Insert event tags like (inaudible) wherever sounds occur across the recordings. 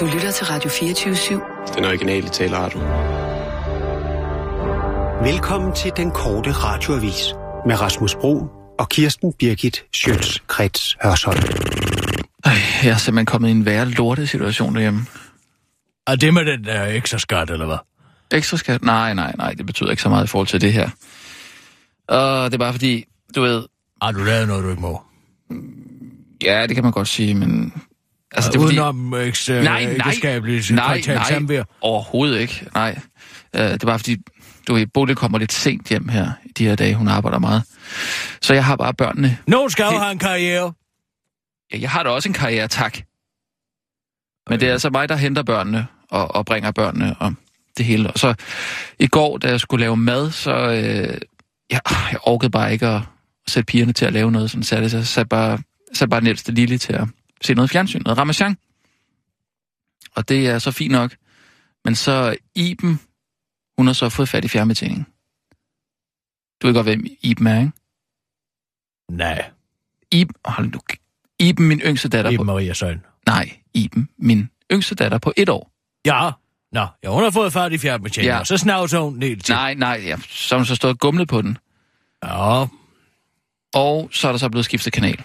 Du lytter til Radio 24-7. Den originale taleradio. Velkommen til den korte radioavis med Rasmus Bro og Kirsten Birgit Schøtz-Krets Hørsholm. Ej, jeg er simpelthen kommet i en værre lortesituation derhjemme. Er det med den der ekstra skat, eller hvad? Ekstra skat? Nej, nej, nej, det betyder ikke så meget i forhold til det her. Og det er bare fordi, du ved... Har du lavet noget, du ikke må? Ja, det kan man godt sige, men... Altså, det er fordi... Udenom eks, Nej, nej, ægteskabeligt nej, nej, samvær. overhovedet ikke, nej. Uh, det er bare fordi, du ved, Bodil kommer lidt sent hjem her i de her dage, hun arbejder meget. Så jeg har bare børnene. Nogen skal jo have en karriere. Ja, jeg har da også en karriere, tak. Men det er altså mig, der henter børnene og, og bringer børnene og det hele. Og så i går, da jeg skulle lave mad, så øh, ja, jeg orkede bare ikke at sætte pigerne til at lave noget sådan særligt. Så jeg satte bare, satte bare den ældste lille til at se noget fjernsyn, noget ramachan. Og det er så fint nok. Men så Iben, hun har så fået fat i fjernbetjeningen. Du ved godt, hvem Iben er, ikke? Nej, Iben, hold nu. Iben, min yngste datter Iben på... Maria Søn. Nej, Iben, min yngste datter på et år. Ja, Nå, ja, hun har fået fat i fjernbetjeningen, Ja. ja. så snavser hun helt til. Nej, nej, ja, så har hun så stået og gumlet på den. Ja, Og så er der så blevet skiftet kanal.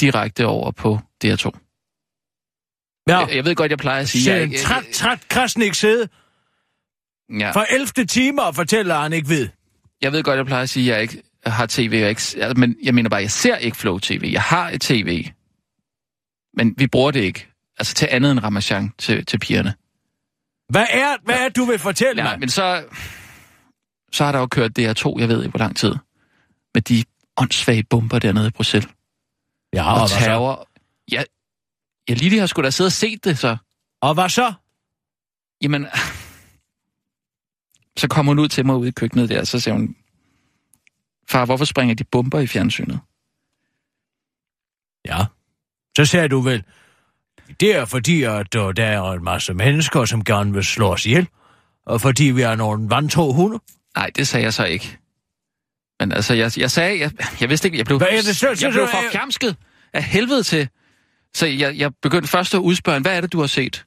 Direkte over på DR2. ja. Jeg, jeg ved godt, jeg plejer at sige... Jeg, en jeg, træt, træt Krasnik sidde ja, for 11. time og fortæller, at han ikke ved. jeg ved godt, jeg plejer at sige, at jeg ikke har tv. Og ikke, men jeg mener bare, jeg ser ikke Flow TV. Jeg har et tv. Men vi bruger det ikke. Altså til andet end Ramachan til, til pigerne. Hvad er, hvad er du vil fortælle Ja, mig? men så, så har der jo kørt DR2, jeg ved ikke hvor lang tid. Med de åndssvage bomber dernede i Bruxelles. Ja, og og terror. Ja, ja, Lili har sgu da siddet og set det, så. Og hvad så? Jamen, så kom hun ud til mig ude i køkkenet der, så siger hun, far, hvorfor springer de bomber i fjernsynet? Ja. Så sagde du vel, det er fordi, at øh, der er en masse mennesker, som gerne vil slå os ihjel. Og fordi vi er nogle vantro hunde. Nej, det sagde jeg så ikke. Men altså, jeg, jeg sagde, jeg, jeg vidste ikke, jeg blev, Hvad er det så- jeg blev så- for fjamsket af helvede til. Så jeg, jeg begyndte først at udspørge, hvad er det, du har set?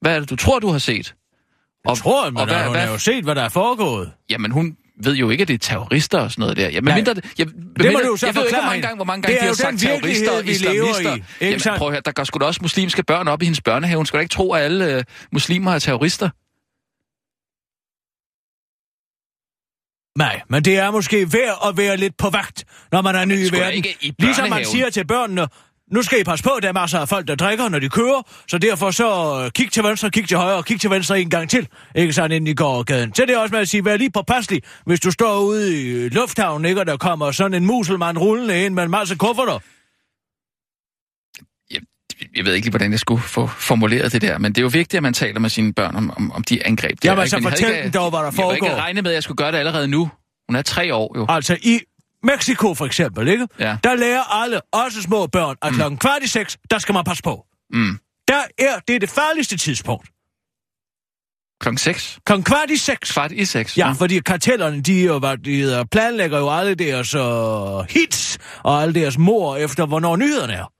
Hvad er det, du tror, du har set? Jeg tror, men og hvad- hun hvad- har jo set, hvad der er foregået. Jamen, hun ved jo ikke, at det er terrorister og sådan noget der. Jamen, Nej. mindre, det, jeg, må mindre, du så jeg ved ikke, hvor mange gange, hvor mange Det gange de har sagt terrorister og islamister. i, Jamen, prøv at høre, der går sgu da også muslimske børn op i hendes børnehave. Hun skal da ikke tro, at alle øh, muslimer er terrorister. Nej, men det er måske værd at være lidt på vagt, når man er ny i verden. i Ligesom man siger til børnene, nu skal I passe på, der er masser af folk, der drikker, når de kører, så derfor så øh, kig til venstre, kig til højre, kig til venstre en gang til, ikke sådan inden I går gaden. Så det er også med at sige, vær lige påpasselig, hvis du står ude i lufthavnen, ikke, og der kommer sådan en muselmand rullende ind med en masse kufferter. Jeg, ved ikke lige, hvordan jeg skulle få formuleret det der, men det er jo vigtigt, at man taler med sine børn om, om, om de angreb. der, Jamen, så havde fortæl dem dog, hvad der Jeg havde ikke foregår. regnet med, at jeg skulle gøre det allerede nu. Hun er tre år jo. Altså i Mexico for eksempel, ikke? Ja. Der lærer alle, også små børn, at klokken kvart i seks, der skal man passe på. Mm. Der er, det er det farligste tidspunkt. Klokken 6. Klokken kvart i seks. Kvart i 6. Ja, fordi kartellerne, de, jo, hvad de hedder, planlægger jo alle deres uh, hits og alle deres mor efter, hvornår nyhederne er.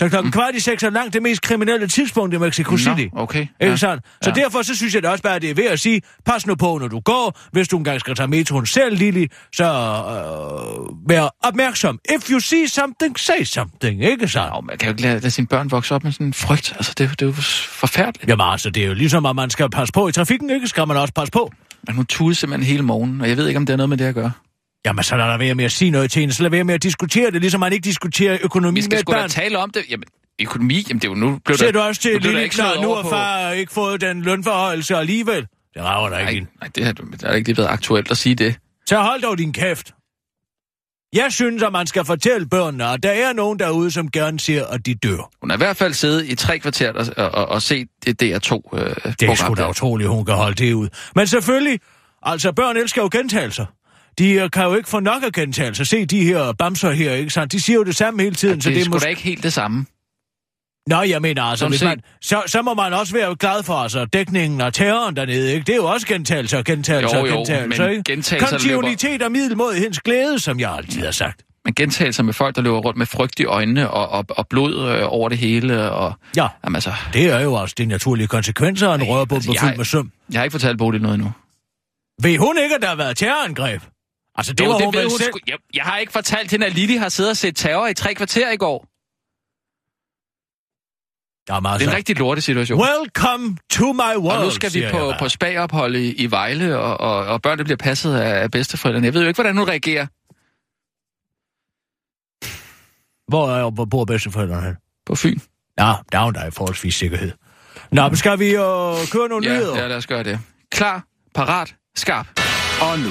Så klokken mm. kvart i seks er langt det mest kriminelle tidspunkt i Mexico City. Nå, okay. Ikke Ja. sandt? Så Ja. derfor så synes jeg da også bare, at det er ved at sige, pas nu på, når du går. Hvis du engang skal tage metroen selv, Lili, så øh, vær opmærksom. If you see something, say something. Ikke sandt? Nå, man kan jo ikke lade, lade sine børn vokse op med sådan en frygt. Altså, det, er jo- det er jo forfærdeligt. Jamen altså, det er jo ligesom, at man skal passe på i trafikken, ikke? Skal man også passe på. Men hun tudede simpelthen hele morgen, og jeg ved ikke, om det har noget med det at gøre. Jamen, så lad der være med at sige noget til hende. Så lad være med at diskutere det, ligesom man ikke diskuterer økonomi Vi med skal et sgu da barn. tale om det. Jamen, økonomi, jamen det er jo nu... Blev Ser der, du også til der lille klar, nu har på- far ikke fået den lønforhøjelse alligevel? Det rager der ikke ind. nej det, har, det har ikke lige været aktuelt at sige det. Så hold dog din kæft. Jeg synes, at man skal fortælle børnene, at der er nogen derude, som gerne ser, at de dør. Hun har i hvert fald siddet i tre kvarter og, og, og, set det DR2 øh, Det er sgu da utroligt, hun kan holde det ud. Men selvfølgelig, altså børn elsker jo gentagelser. De øh, kan jo ikke få nok af gentagelser. Se de her bamser her, ikke sandt? De siger jo det samme hele tiden, Det, så det er sgu måske... da ikke helt det samme. Nå, jeg mener altså, Sådan hvis man, så, så må man også være glad for altså, dækningen og terroren dernede, ikke? Det er jo også gentagelser, gentagelser, Jo, jo, gentagelser, men ikke? gentagelser Kontinuitet og middelmådighedens glæde, som jeg altid har sagt. med gentagelser med folk, der løber rundt med frygt i øjnene og, og, og blod øh, over det hele. Og, Ja, jamen, altså, det er jo også de naturlige konsekvenser af en rørbombe altså, fyldt med søm. jeg har ikke fortalt Bodil noget endnu. Ved hun ikke, at der har været terrorangreb? Altså, det Jo, var det hun ved hun selv. sgu. Jeg, jeg har ikke fortalt hende, at Lili har siddet og set terror i tre kvarter i går. Jamen, Det altså, er en rigtig lorte situation. Welcome to my world, Og nu skal vi på, på spagophold i, i Vejle, og, og, og børnene bliver passet af, af bedsteforældrene. Jeg ved jo ikke, hvordan hun reagerer Hvor, er, hvor bor bedsteforældrene hen? på Fyn. Ja, der er jo der i forholdsvis sikkerhed. Nå, men skal vi øh, køre nogle Ja, nyheder? ja, lad os gøre det. Klar, parat, skarp. Og nu,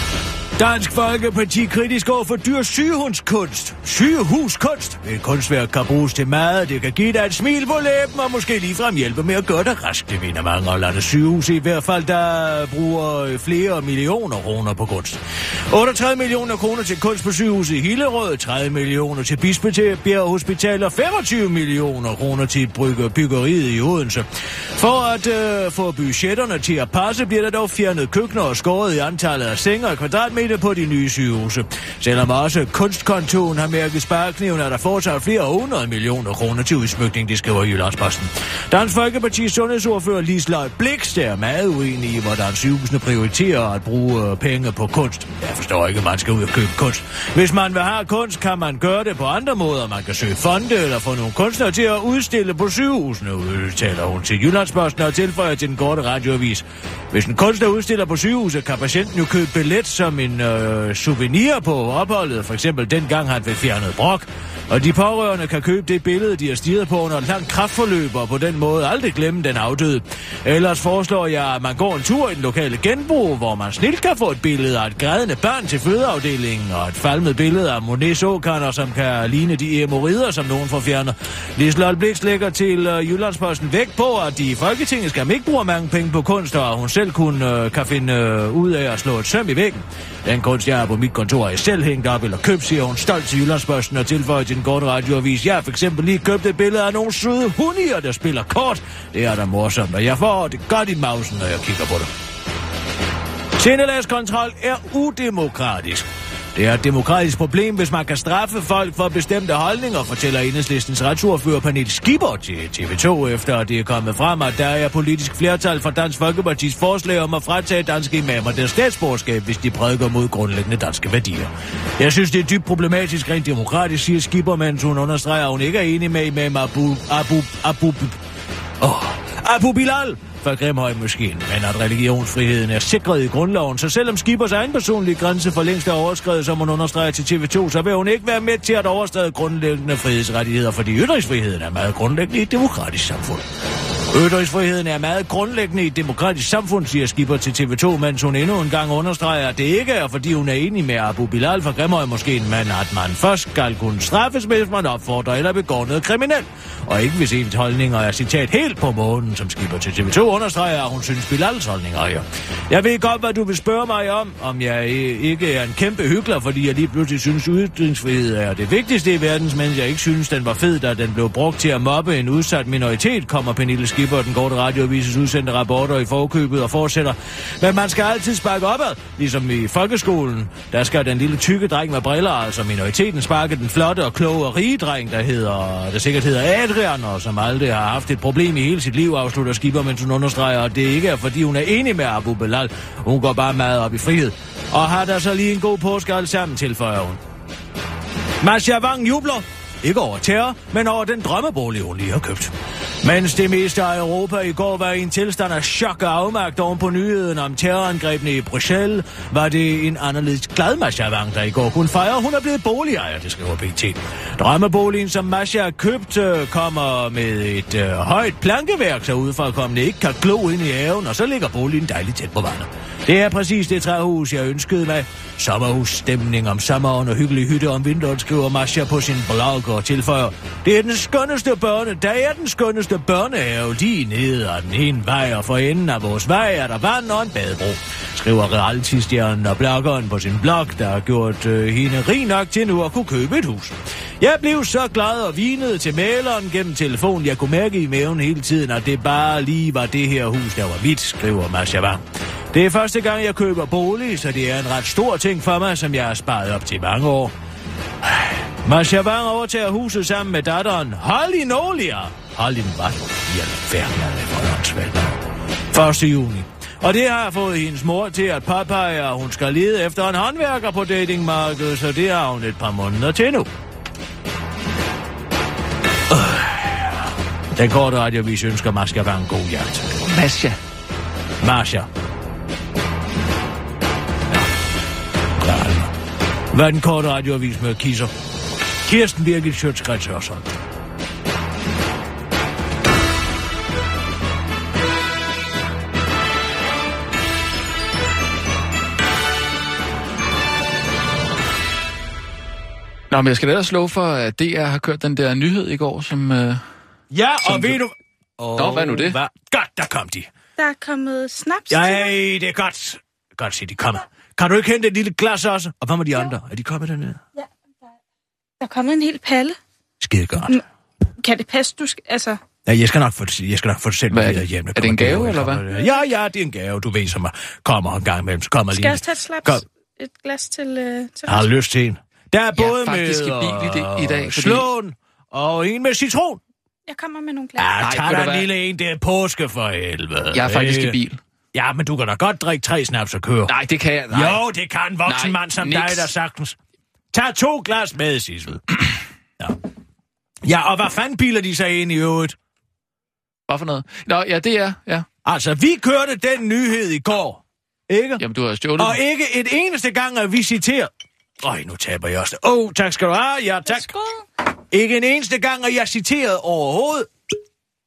Dansk Folkeparti kritisk over for dyr sygehundskunst. Sygehuskunst. Et kunstværk kan bruges til mad, det kan give dig et smil på læben og måske ligefrem hjælpe med at gøre dig rask. Det mener mange og lande sygehus i hvert fald, der bruger øh, flere millioner kroner på kunst. 38 millioner kroner til kunst på sygehuset i Hillerød, 30 millioner til Bispebjerg Hospital og 25 millioner kroner til brygge- byggeriet i Odense. For at øh, få budgetterne til at passe, bliver der dog fjernet køkkener og skåret i antallet af senger og kvadratmeter på de nye sygehuse. Selvom også kunstkontoen har mærket sparekniven, er der fortsat flere hundrede millioner kroner til udsmykning, det skriver Jyllandsposten. Dansk Folkeparti's sundhedsordfører Lisløj Blix er meget uenig i, hvordan sygehusene prioriterer at bruge øh, penge på kunst. Jeg forstår ikke, at man skal ud og købe kunst. Hvis man vil have kunst, kan man gøre det på andre måder. Man kan søge fonde eller få nogle kunstnere til at udstille på sygehusene, udtaler hun til Jyllandsposten og tilføjer til den korte radioavis. Hvis en kunstner udstiller på sygehuset, kan patienten jo købe billet som en øh, souvenir på opholdet, for eksempel dengang han blev fjernet brok. Og de pårørende kan købe det billede, de har stiget på under et langt kraftforløb, og på den måde aldrig glemme den afdøde. Ellers foreslår jeg, at man går en tur i den lokale genbrug, hvor man snilt kan få et billede af et grædende barn til fødeafdelingen, og et falmet billede af Monet såkander, som kan ligne de emorider, som nogen får fjernet. Liselotte Blix lægger til uh, Jyllandsposten væk på, at de i Folketinget skal ikke bruge mange penge på kunst, og hun selv kun uh, kan finde øh, ud af at slå et søm i væggen. Den kunst, jeg har på mit kontor, er selv hængt op eller købt, siger hun stolt til Jyllandsposten og tilføjer til den korte radioavis. Jeg har for eksempel lige købt et billede af nogle søde hundier, der spiller kort. Det er da morsomt, og jeg får det godt i mausen, når jeg kigger på det. Sindelagskontrol er udemokratisk. Det er et demokratisk problem, hvis man kan straffe folk for bestemte holdninger, fortæller enhedslistens retsordfører Pernille Skipper til TV2, efter at det er kommet frem, at der er politisk flertal for Dansk Folkepartis forslag om at fratage danske imamer deres statsborgerskab, hvis de prædiker mod grundlæggende danske værdier. Jeg synes, det er dybt problematisk rent demokratisk, siger Skipper, mens hun understreger, at hun ikke er enig med imam Abu... Abu... Abu... Oh, Abu Bilal fra Grimhøj måske, men at religionsfriheden er sikret i grundloven, så selvom Skibers egen personlige grænse for længst er overskrevet, som hun understreger til TV2, så vil hun ikke være med til at overstræde grundlæggende frihedsrettigheder, fordi ytringsfriheden er meget grundlæggende i et demokratisk samfund. Ytringsfriheden er meget grundlæggende i et demokratisk samfund, siger Skipper til TV2, mens hun endnu en gang understreger, at det ikke er, fordi hun er enig med Abu Bilal fra Grimhøj Moskeen, men at man først skal kunne straffes, hvis man opfordrer eller begår noget kriminelt. Og ikke hvis ens holdninger er citat helt på månen, som Skipper til TV2 understreger, at hun synes Bilals holdninger er. Jeg ved godt, hvad du vil spørge mig om, om jeg ikke er en kæmpe hyggelig, fordi jeg lige pludselig synes, ytringsfrihed er det vigtigste i verden, mens jeg ikke synes, den var fed, da den blev brugt til at mobbe en udsat minoritet, kommer Pernille Skipper, den korte radioavises udsendte rapporter i forkøbet og fortsætter. Men man skal altid sparke opad, ligesom i folkeskolen. Der skal den lille tykke dreng med briller, altså minoriteten, sparke den flotte og kloge og rige dreng, der hedder, der sikkert hedder Adrian, og som aldrig har haft et problem i hele sit liv, afslutter Skipper, mens hun understreger, at det ikke er, fordi hun er enig med Abu Bilal. Hun går bare meget op i frihed. Og har der så lige en god påske alle sammen, tilføjer hun. Masha Wang jubler. Ikke over terror, men over den drømmebolig, hun lige har købt. Mens det meste af Europa i går var i en tilstand af chok og afmagt oven på nyheden om terrorangrebene i Bruxelles, var det en anderledes glad Masha der i går kunne fejre, hun er blevet boligejer, det skriver BT. Drømmeboligen, som Masha har købt, øh, kommer med et øh, højt plankeværk, så udefrakommende ikke kan glo ind i haven, og så ligger boligen dejligt tæt på vandet. Det er præcis det træhus, jeg ønskede mig. Sommerhusstemning om sommeren og hyggelig hytte om vinteren, skriver Masha på sin blog og tilføjer. Det er den skønneste børne, der er den skønneste børnehave lige nede ad den ene vej, og for enden af vores vej er der vand og en badebro. Skriver realtistjernen og bloggeren på sin blog, der har gjort øh, hende rig nok til nu at kunne købe et hus. Jeg blev så glad og vinede til maleren gennem telefon. Jeg kunne mærke i maven hele tiden, at det bare lige var det her hus, der var mit, skriver Masha Wang. Det er første gang, jeg køber bolig, så det er en ret stor ting for mig, som jeg har sparet op til mange år. Masha Wang overtager huset sammen med datteren Holly Nolia. Holly hvad? I alverden er det for åndssvagt. 1. juni. Og det har fået hendes mor til at påpege, at hun skal lede efter en håndværker på datingmarkedet, så det har hun et par måneder til nu. Øh. Den korte radiovis ønsker Masha Wang god jagt. Masha. Masha. Hvad er den korte radioavis med kisser? Kirsten Birgit Sjøtskrets Hørsholm. Nå, men jeg skal ellers slå for, at DR har kørt den der nyhed i går, som... Øh... Ja, Som og ved du... Oh, Nå, hvad er nu det? Hvad? Godt, der kom de. Der er kommet snaps Ja, det er godt. Godt se, de kommer. Kan du ikke hente et lille glas også? Og hvad med de andre? Er de kommet dernede? Der er kommet en hel palle. Skide godt. Mm. Kan det passe, du skal... Altså, Ja, jeg skal nok få jeg skal nok få det selv er med det? hjem. Er det en gave, eller hvad? Ja, ja, det er en gave. Du ved, som kommer en gang imellem. Så kommer skal lige... jeg også tage et slaps? Kom. Et glas til... Øh, til Jeg har lyst til en. Der er Ja, både faktisk med i bil i det- i dag, fordi- slåen og en med citron. Jeg kommer med nogle glas. Ja, Nej, tag dig en lille en. Det er påske for helvede. Jeg er faktisk i bil. Ja, men du kan da godt drikke tre snaps og køre. Nej, det kan jeg. Nej. Jo, det kan en voksen Nej, mand som niks. dig, der sagtens. Tag to glas med, Sissel. ja. ja, og hvad fanden biler de sig ind i øvrigt? Hvad for noget? Nå, ja, det er, ja. Altså, vi kørte den nyhed i går, ikke? Jamen, du har stjålet Og den. ikke et eneste gang er vi citeret. Øj, nu taber jeg også. Åh, oh, tak skal du have. Ja, tak. Ikke en eneste gang er jeg citeret overhovedet.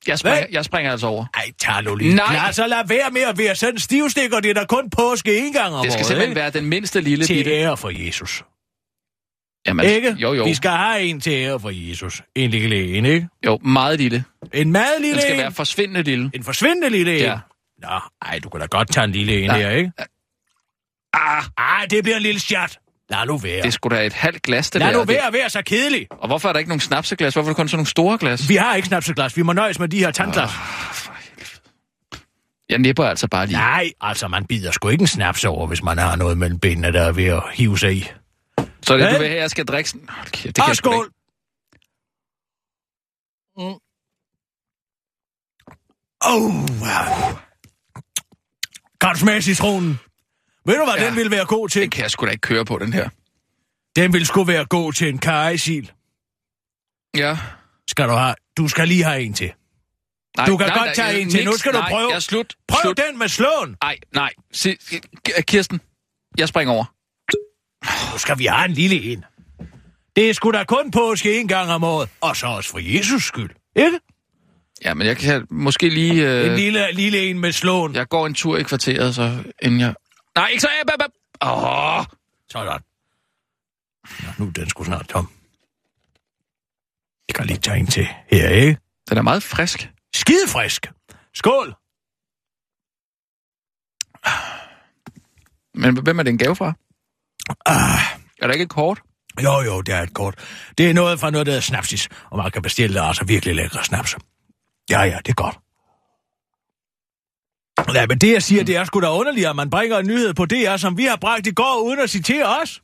Jeg springer, Hvad? jeg springer altså over. Ej, tag nu lige. Nej. Lad så lad være med at være sådan stivstikker. Det er da kun påske en gang om Det skal året, simpelthen ikke? være den mindste lille Til bitte. ære for Jesus. Jamen, Ikke? Jo, jo. Vi skal have en til ære for Jesus. En lille en, ikke? Jo, meget lille. En meget lille Den skal en. være forsvindende lille. En forsvindende lille en. Ja. Nå, ej, du kan da godt tage en lille en Ja. her, ikke? Ah, Ej, det bliver en lille chat. Lad nu være. det skulle da et halvt glas, det Lad der. nu Det- være at være så kedelig. Og hvorfor er der ikke nogen snapseglas? Hvorfor er der kun sådan nogle store glas? Vi har ikke snapseglas. Vi må nøjes med de her tandglas. Jeg nipper altså bare lige. Nej, altså, man bider sgu ikke en snaps over, hvis man har noget mellem benene, der er ved at hive sig i. Så det, du vil have, jeg skal drikke sådan... Kæft, det kan Og skål! ikke. Oh, wow. Kan du smage citronen? Ved du, hvad Ja. den ville være god til? Den kan jeg sgu da ikke køre på, den her. Den ville sgu være god til en karisil. Ja. Skal du have? Du skal lige have en til. Nej, Du kan nej, godt nej, tage jeg- en til. Nu skal du nej, prøve. Jeg slut. Prøv slut. den med slåen. Nej, nej. Se, Kirsten, jeg springer over. Nu skal vi have en lille en. Det er sgu da kun påske en gang om året. Og så også for Jesus skyld. Ikke? Ja, men jeg kan måske lige... Øh, En lille, lille en med slåen. Jeg går en tur i kvarteret, så inden jeg... Nej, ikke så... Åh, oh, Sådan. Nå, nu er den sgu snart tom. Jeg kan lige tage en til her, ikke? den er meget frisk. Skide frisk. Skål. Men hvem er det en gave fra? Ah, Er der ikke et kort? jo, jo, det er et kort. Det er noget fra noget, der hedder snapsis, og man kan bestille altså virkelig lækre snaps. Ja, ja, det er godt. Ja, men det, jeg siger, det er sgu da underligt, at man bringer en nyhed på DR, som vi har bragt i går, uden at citere os.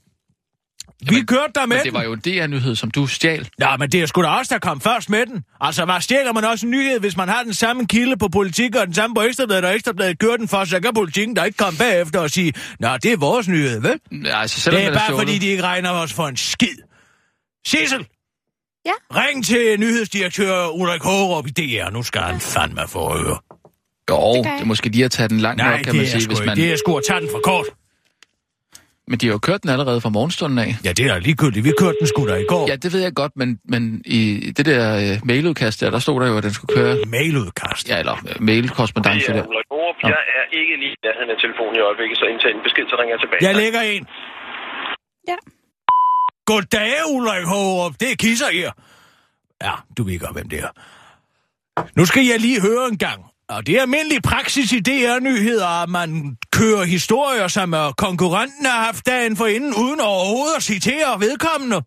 Vi Jamen, kørte der med Men det var jo en DR-nyhed, som du stjal. Ja, men det er sgu da også, der kom først med den. Altså, hvad stjæler man også en nyhed, hvis man har den samme kilde på politik og den samme på Ekstrabladet, og Ekstrabladet kører den for, så kan politikken der ikke komme bagefter og sige, Nå, det er vores nyhed, vel? Ja, altså, selvom Det er den bare stjålet. fordi, de ikke regner os for en skid. Sissel! Ja? Ring til nyhedsdirektør Ulrik Hårup i DR. Nu skal han fandme få øre. Jo, Det det, er måske lige at tage den langt Nej, nok, kan man det er sige. Hvis man... Det er sgu at tage den for kort. Men de har jo kørt den allerede fra morgenstunden af. Ja, det er ligegyldigt. Vi kørte den sgu da i går. Ja, det ved jeg godt, men, men i det der øh, mailudkast der, der stod der jo, at den skulle køre... Mailudkast. Ja, eller øh, mailkorrespondence er der. Borup. Jeg er ikke lige i nærheden af telefonen i øjeblikket, så indtag en besked, så ringer jeg tilbage. Jeg lægger en. Ja. Goddag, Ulrik Hårup. Det er Kisser her. Ja, du ved godt, hvem det er. Nu skal jeg lige høre en gang. Og det er almindelig praksis i DR-nyheder, at man kører historier, som øh, konkurrenten har haft dagen for inden, uden overhovedet at citere vedkommende.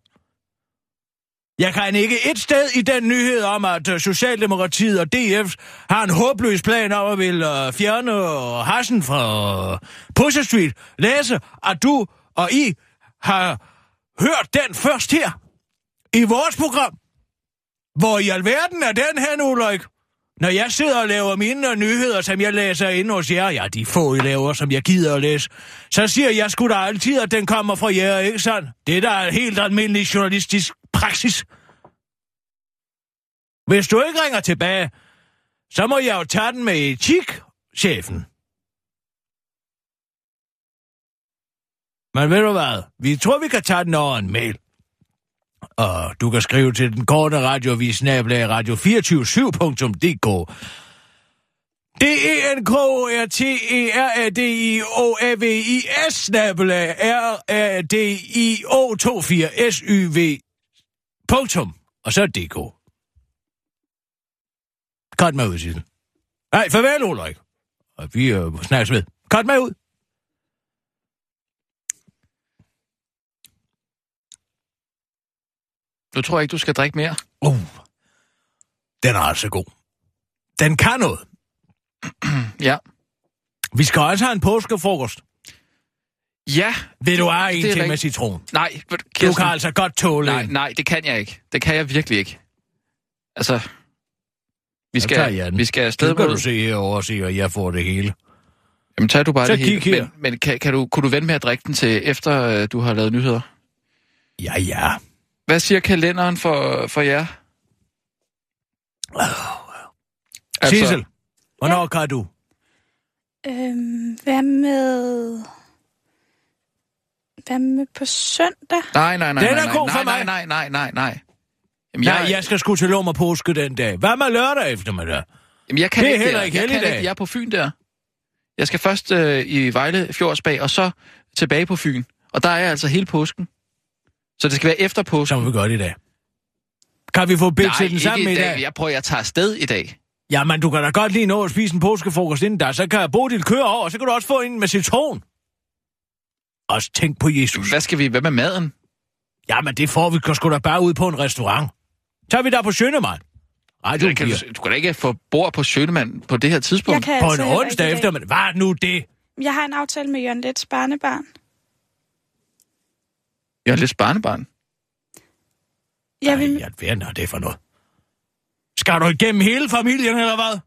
Jeg kan ikke et sted i den nyhed om, at øh, Socialdemokratiet og DF har en håbløs plan om at vil øh, fjerne Hassen fra øh, Pusher Street læse, at du og I har hørt den først her i vores program. Hvor i alverden er den her, nu, Ulrik? Når jeg sidder og laver mine nyheder, som jeg læser ind hos jer, ja, de få I laver, som jeg gider at læse, så siger jeg sgu da altid, at den kommer fra jer, ikke sandt? Det der er da helt almindelig journalistisk praksis. Hvis du ikke ringer tilbage, så må jeg jo tage den med etik, chefen. Men ved du hvad? Vi tror, vi kan tage den over en mail. Og du kan skrive til den korte radiovis nabelag radio247.dk. d e n k o r t e r a d i o a v i s nabelag r a d i o 24 s y v punktum. Og så dk. Kort mig ud, Sissel. Nej, farvel, Ulrik. Og vi øh, snakkes ved. Kort mig ud. Du tror ikke, du skal drikke mere? Uh, den er altså god. Den kan noget. (clears throat) Ja. Vi skal også have en påskefrokost. Ja. Vil du have en til med rigtigt. citron? Nej, Du Kirsten, kan altså godt tåle nej, en. nej, det kan jeg ikke. Det kan jeg virkelig ikke. Altså, vi tager jeg skal, den. vi skal afsted Det kan mod... du se herovre og se, og jeg får det hele. Jamen, tag du bare Så det hele. her. Men, men kan, kan du, kunne du vente med at drikke den til efter, øh, du har lavet nyheder? Ja, ja. Hvad siger kalenderen for, for jer? Altså... Sissel, hvornår ja. kan du? Øhm, hvad med... Hvad med på søndag? Nej, nej, nej, Den er nej, nej, god for nej, mig. nej, nej, nej, nej. Jamen, Jeg... Nej, jeg skal sgu til Lommer påske den dag. Hvad med lørdag eftermiddag? Jamen, jeg kan Det er ikke heller ikke jeg, kan helligdag. ikke. jeg er på Fyn der. Jeg skal først øh, i Vejle Fjordsbag, og så tilbage på Fyn. Og der er jeg altså hele påsken. Så det skal være efter Så påsken. må vi gøre det i dag. Kan vi få Nej, til den ikke sammen i dag. dag? Jeg prøver, jeg tager afsted i dag. Jamen, du kan da godt lige nå at spise en påskefrokost inden der. Så kan jeg bruge din køre over, og så kan du også få en med citron. Også tænk på Jesus. Hvad skal vi... Hvad med maden? Jamen, det får vi sgu da bare ud på en restaurant. Så er vi der på Sjønemand. Radio Du kan, 4. du, du kan da ikke få bord på Sjønemand på det her tidspunkt. Jeg kan På en onsdag ikke i dag. eftermiddag. Hvad er nu det? Jeg har en aftale med Jørgen Lets barnebarn. Jeg er lidt barnebarn. Jeg vil... Ej, hvad er det for noget? Skal du igennem hele familien, eller hvad?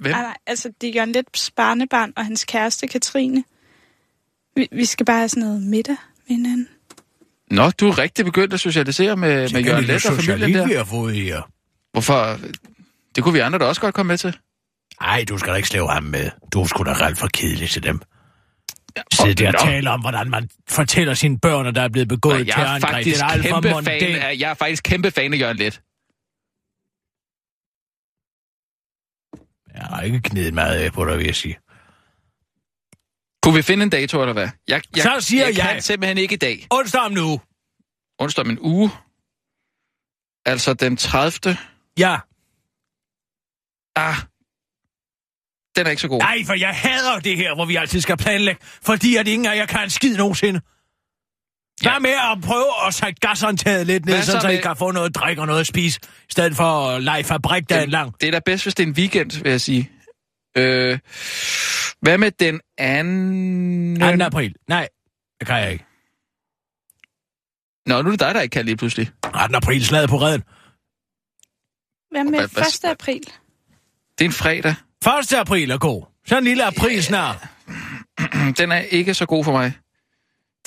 Hvem? Nej, nej, altså det er Jørgen Lets barnebarn og hans kæreste Katrine. Vi, vi skal bare have sådan noget middag med hinanden. Nå, du er rigtig begyndt at socialisere med, med Jørgen Let og familien der. vi har fået her. Hvorfor? Det kunne vi andre da også godt komme med til. Ej, du skal da ikke slæve ham med. Du er sgu da alt for kedelig til dem. Sidde der og tale om, hvordan man fortæller sine børn, at der er blevet begået Og jeg er faktisk Det er kæmpe fan af, jeg er faktisk kæmpe fan af Jørgen Let. Jeg har ikke knedet meget af på dig, vil jeg sige. Kunne vi finde en dato, eller hvad? Jeg, jeg, Så siger jeg. jeg- kan simpelthen ikke i dag. Onsdag om nu. Onsdag om en uge. Altså den 30. Ja. Ah. Den er ikke så god. Nej, for jeg hader det her, hvor vi altid skal planlægge, fordi at ingen af jer kan en skid nogensinde. Hvad Ja. med at prøve at sætte gashåndtaget lidt ned, så, så I med- kan få noget at drikke og noget at spise, i stedet for at lege fabrik dagen lang. Det er da bedst, hvis det er en weekend, vil jeg sige. Øh, hvad med den anden... 2. april. Nej, det kan jeg ikke. Nå, nu er det dig, der ikke kan lige pludselig. 18. april, slaget på redden. Hvad med Hvad- hvad- 1. april? Det er en fredag. 1. april er god. Så en lille april snart. (clears throat) Den er ikke så god for mig.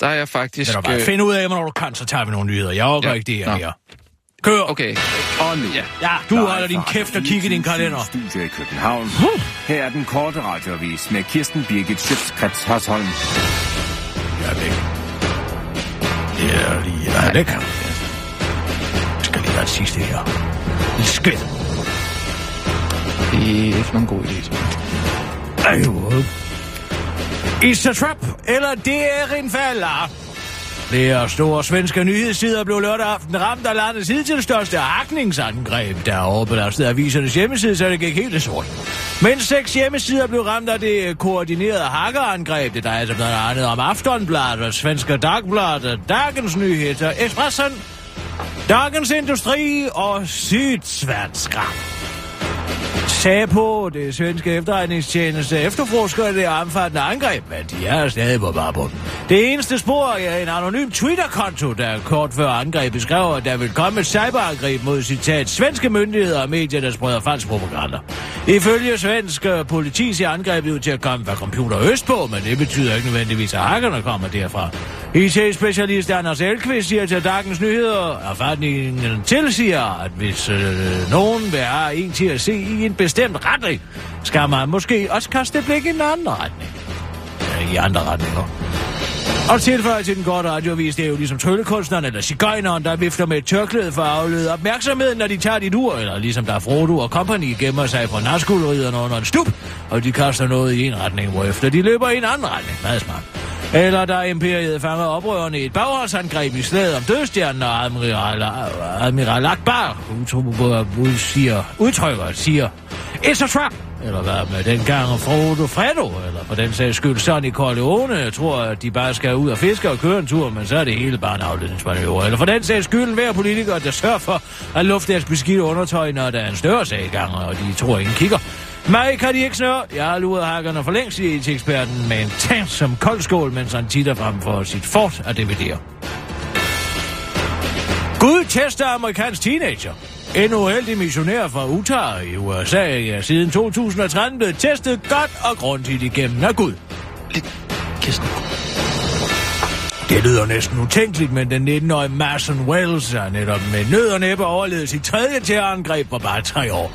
Der er jeg faktisk... Du bare øh, finde ud af, hvornår du kan, så tager vi nogle nyheder. Jeg overgår Ja. ikke det her Nå. mere. Kør. Okay. Og nu, Ja. Ja, du live holder din kæft og kigger i din 24syv kalender. Studio i København. Her er den korte radiovis med Kirsten Birgit Schøtzgrads Hasholm. Jeg er væk. Det er lige... Jeg er væk. Jeg skal lige være det sidste her. Et skridt. Det er ikke nogen god idé, tror jeg. Ej, jo. A trap, eller det er en falder. Flere store svenske nyhedssider blev lørdag aften ramt af landets hidtil største hakningsangreb, der overbelastede avisernes hjemmeside, så det gik helt sort. Mens seks hjemmesider blev ramt af det koordinerede hackerangreb, det drejer sig blandt andet om Aftonbladet, Svenska Dagbladet, Dagens Nyheder, Expressen, Dagens Industri og Sydsvenska. SAPO, det svenske efterretningstjeneste, efterforsker det omfattende angreb, men de er stadig på bagbund. Det eneste spor er en anonym Twitter-konto, der kort før angrebet skrev, at der vil komme et cyberangreb mod citat svenske myndigheder og medier, der spreder falsk propaganda. Ifølge svensk øh, politi ser angrebet ud til at komme fra computer østpå, men det betyder ikke nødvendigvis, at hackerne kommer derfra. IT-specialist Anders Elkvist siger til Dagens Nyheder, at erfaringen tilsiger, at hvis øh, nogen vil have en til at se i en bestemt retning, skal man måske også kaste et blik i en anden retning. Ja, i andre retninger. Og tilføjer til den korte radiovis, det er jo ligesom tryllekunstneren eller cigøjneren, der vifter med et tørklæde for at aflede opmærksomheden, når de tager dit ur, eller ligesom der er Frodo og company gemmer sig fra naskulderidderne under en stup, og de kaster noget i en retning, hvorefter de løber i en anden retning. Meget smart. Eller da imperiet fangede oprørerne i et bagholdsangreb i slaget om dødstjernen, og admiral, admiral Akbar ud, siger, udtrykker, siger, It's a trap! Eller hvad med den gang Frodo Fredo, eller for den sags skyld Sonny Corleone. Jeg tror, at de bare skal ud og fiske og køre en tur, men så er det hele bare en afledningsmanøvre. Eller for den sags skyld hver politiker, der sørger for at lufte deres beskidte undertøj, når der er en større sag i gang, og de tror ingen kigger. Mig kan de ikke snøre. Jeg har luret hakkerne for længst siger IT-eksperten med en tank som koldskål, mens han titter frem for sit fort af DVD'er. Gud tester amerikansk teenager. En uheldig missionær fra Utah i USA er siden 2013 blevet testet godt og grundigt igennem af Gud. Kirsten. Det lyder næsten utænkeligt, men den 19-årige Mason Wells er netop med nød og næppe overlevet sit tredje terrorangreb på bare tre år.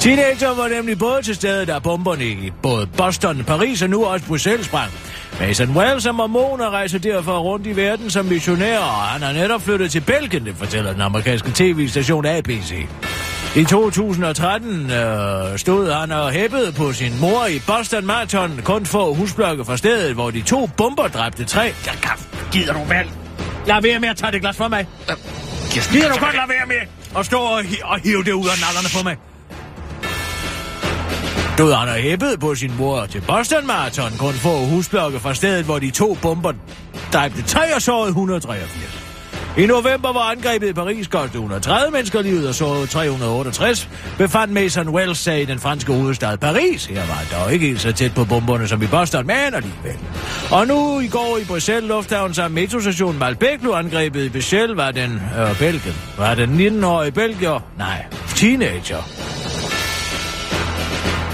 Teenager var nemlig både til stede, da bomberne i både Boston, Paris og nu også Bruxelles sprang. Mason Wells er mormon og rejser derfor rundt i verden som missionær, og han har netop flyttet til Belgien, det fortæller den amerikanske tv-station ABC. I 2013 øh, stod han og hæppede på sin mor i Boston Marathon, kun få husblokke fra stedet, hvor de to bomber dræbte tre. Jeg kan, gider du vel? Lad være med at tage det glas fra mig. Kirsten, Gider du godt lade være med at stå og, hi- og hive det ud af nallerne på mig? Stod han og hæppede på sin mor til Boston Marathon, kun få husblokke fra stedet, hvor de to bomber dræbte tre og sårede 183. I november var angrebet i Paris kostede 130 mennesker livet og så 368, befandt Mason Wells sig i den franske hovedstad Paris. Her var han dog ikke helt så tæt på bomberne som i Boston, men alligevel. Og nu i går i Bruxelles Lufthavn samt metrostationen Malbec blev angrebet i Bruxelles, var den, øh, Belgien, var den 19-årige belgier, nej, teenager,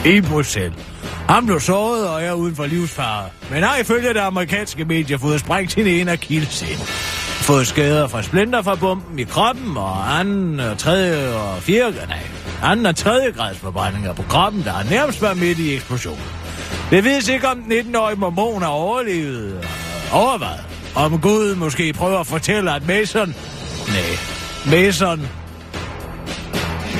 i Bruxelles. Han blev såret og er uden for livsfare. Men har ifølge det amerikanske medier fået sprængt sin ene akillescene. Fået skader fra splinter fra bomben i kroppen, og anden, og tredje og fjerde, nej, anden og tredje grads forbrændinger på kroppen, der nærmest var midt i eksplosionen. Det vides ikke, om den 19-årige mormon har overlevet og overvejet. Om Gud måske prøver at fortælle, at Mason... Nej, Mason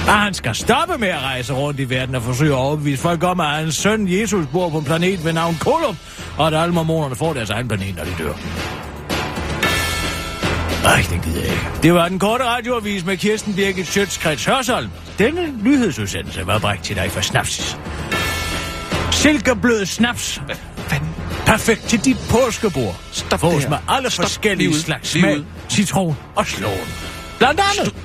at han skal stoppe med at rejse rundt i verden og forsøge at overbevise folk om, at hans søn Jesus bor på en planet ved navn Kolum, og at alle mormonerne får deres egen planet, når de dør. Ej, det gider jeg ikke. Det var den korte radioavis med Kirsten Birgit Schøtzgrads Hørsholm. Denne nyhedsudsendelse var bragt til dig for Snapsis. Silkeblød snaps. Hvad fanden? Perfekt til dit påskebord. Stop Fås med alle Stop. forskellige Lige ud. slags smag, citron og slåen. Blandt andet. Hvad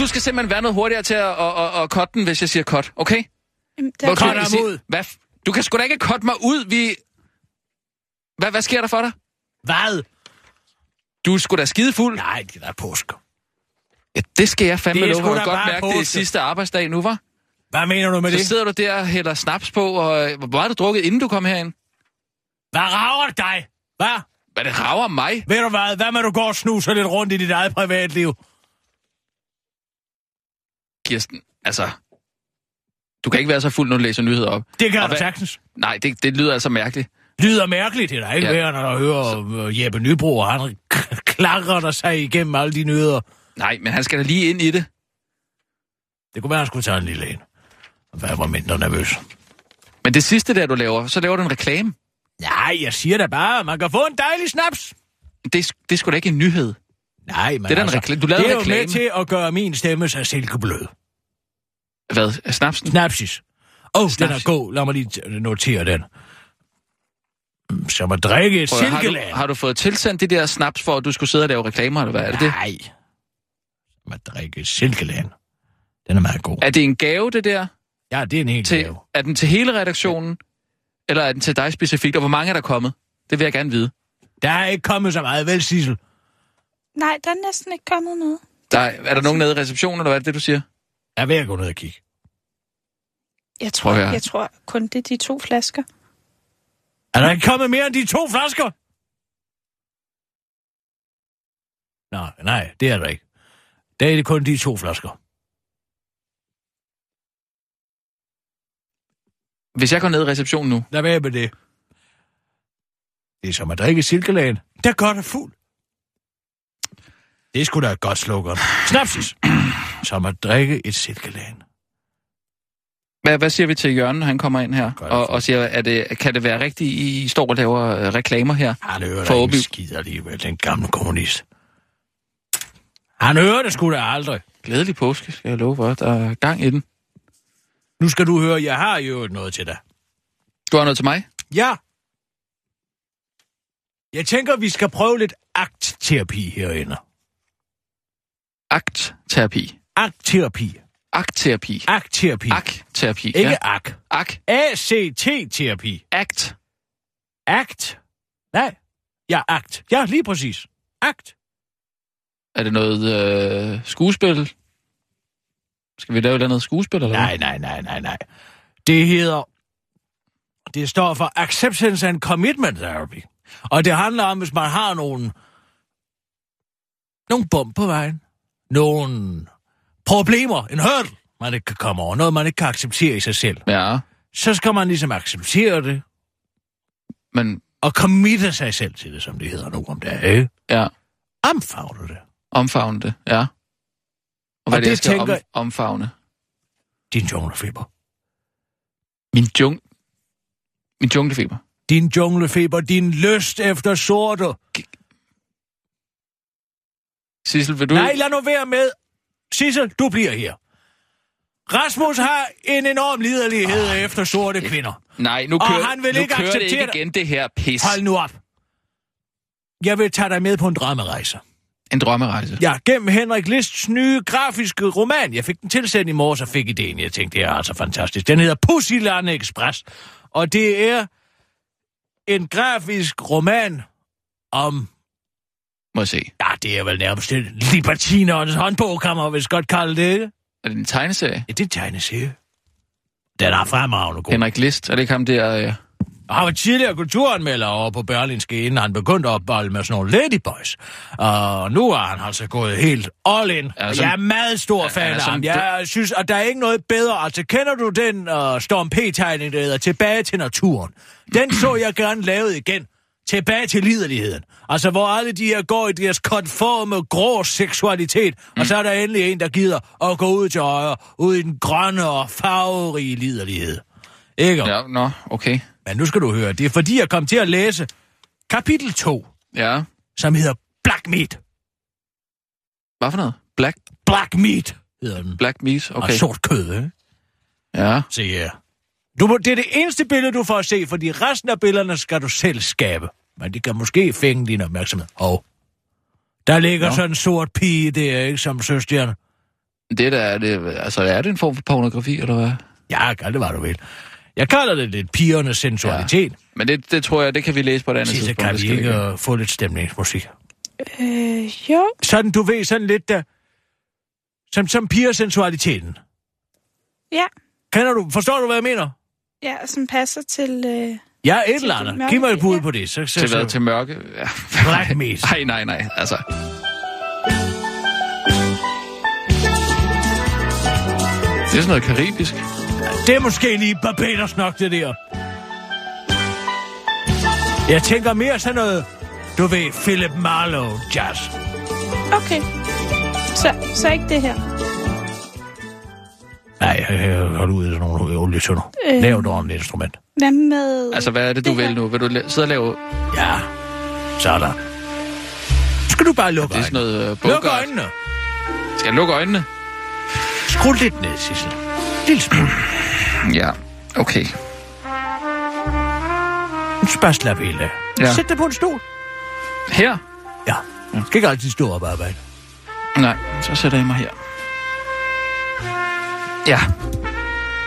du skal simpelthen være noget hurtigere til at, at, at, at cutte den, hvis jeg siger cut, okay? Jamen, der, Cut ham ud. Hvad? Du kan sgu da ikke cutte mig ud, vi... Hvad, hvad sker der for dig? Hvad? Du er sgu da skide fuld. Nej, det er påske. Ja, det skal jeg fandme Det er love Jeg godt bare mærke, det er påske. sidste arbejdsdag nu, var? Hvad mener du med Så det? sidder du der og hælder snaps på, og øh, hvor meget har du drukket, inden du kom herind? Hvad rager det dig? Hvad? Hvad det rager mig? Ved du hvad? Hvad med du går og snuser lidt rundt i dit eget privatliv? Kirsten, altså... Du kan ikke være så fuld, når du læser nyheder op. Det kan Og du hvad- sagtens. Nej, det, det lyder altså mærkeligt. Lyder mærkeligt, det er da ikke Ja. værd, når du hører øh, Jeppe Nybro, og han klakker der sig igennem alle de nødder. Nej, men han skal da lige ind i det. Det kunne være, at han skulle tage en lille en. Være var mindre nervøs. Men det sidste der, du laver, så laver du en reklame. Nej, jeg siger da bare, man kan få en dejlig snaps. Det, det er sgu da ikke en nyhed. Nej, men Det er da en altså, rekla- du lavede det er jo med reklame. til at gøre min stemme så silkeblød. Hvad? Snapsen? Snapsis. Åh, oh, den er god. Lad mig lige notere den. Som at drikke et Prøv, har, du, har du fået tilsendt de der snaps, for at du skulle sidde og lave reklamer, eller hvad er det det? Nej. Som at drikke et silkeland. Den er meget god. Er det en gave, det der? Ja, det er en helt Til, gave. er den til hele redaktionen? Eller er den til dig specifikt? Og hvor mange er der kommet? Det vil jeg gerne vide. Der er ikke kommet så meget, vel, Sissel? Nej, der er næsten ikke kommet noget. Der, er, er der nogen nede i receptionen, eller hvad er det, det, du siger? Jeg er ved at gå ned og kigge. Jeg tror, høre. jeg tror kun, det er de to flasker. Er der ikke kommet mere end de to flasker? Nej, nej, det er der ikke. Der er det kun de to flasker. Hvis jeg går ned i receptionen nu, Lad være med det. Det er som at drikke silkeland. Der gør det fuld. Det er sgu da et godt slogan. Snapsis. Som at drikke et silkeland. hvad, hvad siger vi til Jørgen, han kommer ind her? Godt. Og, og siger, er det, kan det være rigtigt, I står og laver øh, reklamer her? Han hører For ikke skid alligevel, den gamle kommunist. Han hører det sgu da aldrig. Glædelig påske, skal jeg love for. Der er gang i den. Nu skal du høre, jeg har jo noget til dig. Du har noget til mig? Ja. Jeg tænker, vi skal prøve lidt aktterapi herinde. Aktterapi. Aktterapi. Aktterapi. Aktterapi. Aktterapi. Ikke Ja. ak. Ak. A-C-T-terapi. Akt. Akt. Nej. Ja, akt. Ja, lige præcis. Akt. Er det noget øh, skuespil? Skal vi lave et andet skuespil, eller Nej, nej, nej, nej, nej. Det hedder... Det står for Acceptance and Commitment Therapy. Og det handler om, hvis man har nogle... Nogle bump på vejen. Nogle problemer. En hurdle, man ikke kan komme over. Noget, man ikke kan acceptere i sig selv. hvad? Ja, Så skal man ligesom acceptere det. men Og committe sig selv til det, som det hedder nu om dagen. ikke? ja, Omfavne det. omfavne det, ja. Og hvad Og er det, det jeg skal tænker- om, omfavne? Din junglefeber. Min jung... Min junglefeber. Din junglefeber. Din lyst efter sorte. Sissel, vil du... Nej, lad nu være med. Sissel, du bliver her. Rasmus har en enorm liderlighed oh, efter sorte kvinder. Nej, nu Og kører, han vil nu ikke kører det ikke igen, det her pis. Hold nu op. Jeg vil tage dig med på en drømmerejse. En drømmerejse. Ja, gennem Henrik Lists nye grafiske roman. Jeg fik den tilsendt i morges og fik ideen. Jeg tænkte, det er altså fantastisk. Den hedder Pussyland Express. Og det er en grafisk roman om... Må jeg se. Ja, det er vel nærmest en libertinernes håndbog, kan man vist godt kalde det, ikke? Er det en tegneserie? Ja, det er tegneserie. Den er fremragende god. Henrik List, er det ikke ham der... Øh... Og Han var tidligere kulturanmelder over på Berlinske, inden han begyndte at bolle med sådan nogle ladyboys. Og nu er han altså gået helt all in. Ja, som- jeg er meget stor Ja, fan af ham. Jeg synes, at der er ikke noget bedre. Altså, kender du den uh, Storm P-tegning, der hedder Tilbage til naturen? Den så jeg gerne lavet igen. Tilbage til liderligheden. Altså, hvor alle de her går i deres konforme, grå seksualitet, mm. og så er der endelig en, der gider at gå ud til højre, ud i den grønne og farverige liderlighed. Ikke? Ja. Nå, okay. Men nu skal du høre, det er fordi, jeg kom til at læse kapitel 2, Ja. som hedder Black Meat. Hvad for noget? Black, Black Meat hedder den. black meat? Okay. Okay. Og sort kød, ikke? Ja. Se her. Du må, det er det eneste billede, du får at se, fordi resten af billederne skal du selv skabe. Men det kan måske fænge din opmærksomhed. Og der ligger Nå. sådan en sort pige der, ikke, som søstjerne. Det der er det... Altså, er det en form for pornografi, eller hvad? Ja, kald det, hvad du vil. Jeg kalder det lidt pigernes sensualitet. Men det, det tror jeg, det kan vi læse på et andet Ja. Så tidspunkt. kan det vi ikke uh, få lidt stemningsmusik. Øh, jo. Sådan, du ved, sådan lidt der... Som, som pigersensualiteten. Ja. Kender du, forstår du, hvad jeg mener? Ja, som passer til... Øh... Ja, et eller det andet. Giv mig et bud ja. på det. Så, så, Til hvad? Til mørke? (laughs) Ja. Black meat. Nej, nej, nej. Altså... Det er sådan noget karibisk. Det er måske lige Barbados nok, det der. Jeg tænker mere sådan noget, du ved, Philip Marlowe jazz. Okay. Så, så ikke det her. Nej, jeg, jeg holder ud af sådan nogle olietønder. Øh. Øh. Lav et ordentligt instrument. Hvad med... Altså, hvad er det, du Det her. vil nu? Vil du la- sidde og lave... Ja, sådan. Skal du bare lukke Det er sådan øjnene? noget uh, Luk bogart. øjnene. Skal jeg lukke øjnene? Skru lidt ned, Sissel. Lille smule. Ja, okay. Bare slappe helt af. Ja. Ja. Sæt dig på en stol. Her? Ja. Du skal ikke altid stå op og arbejde. Nej, så sætter jeg mig her. Ja.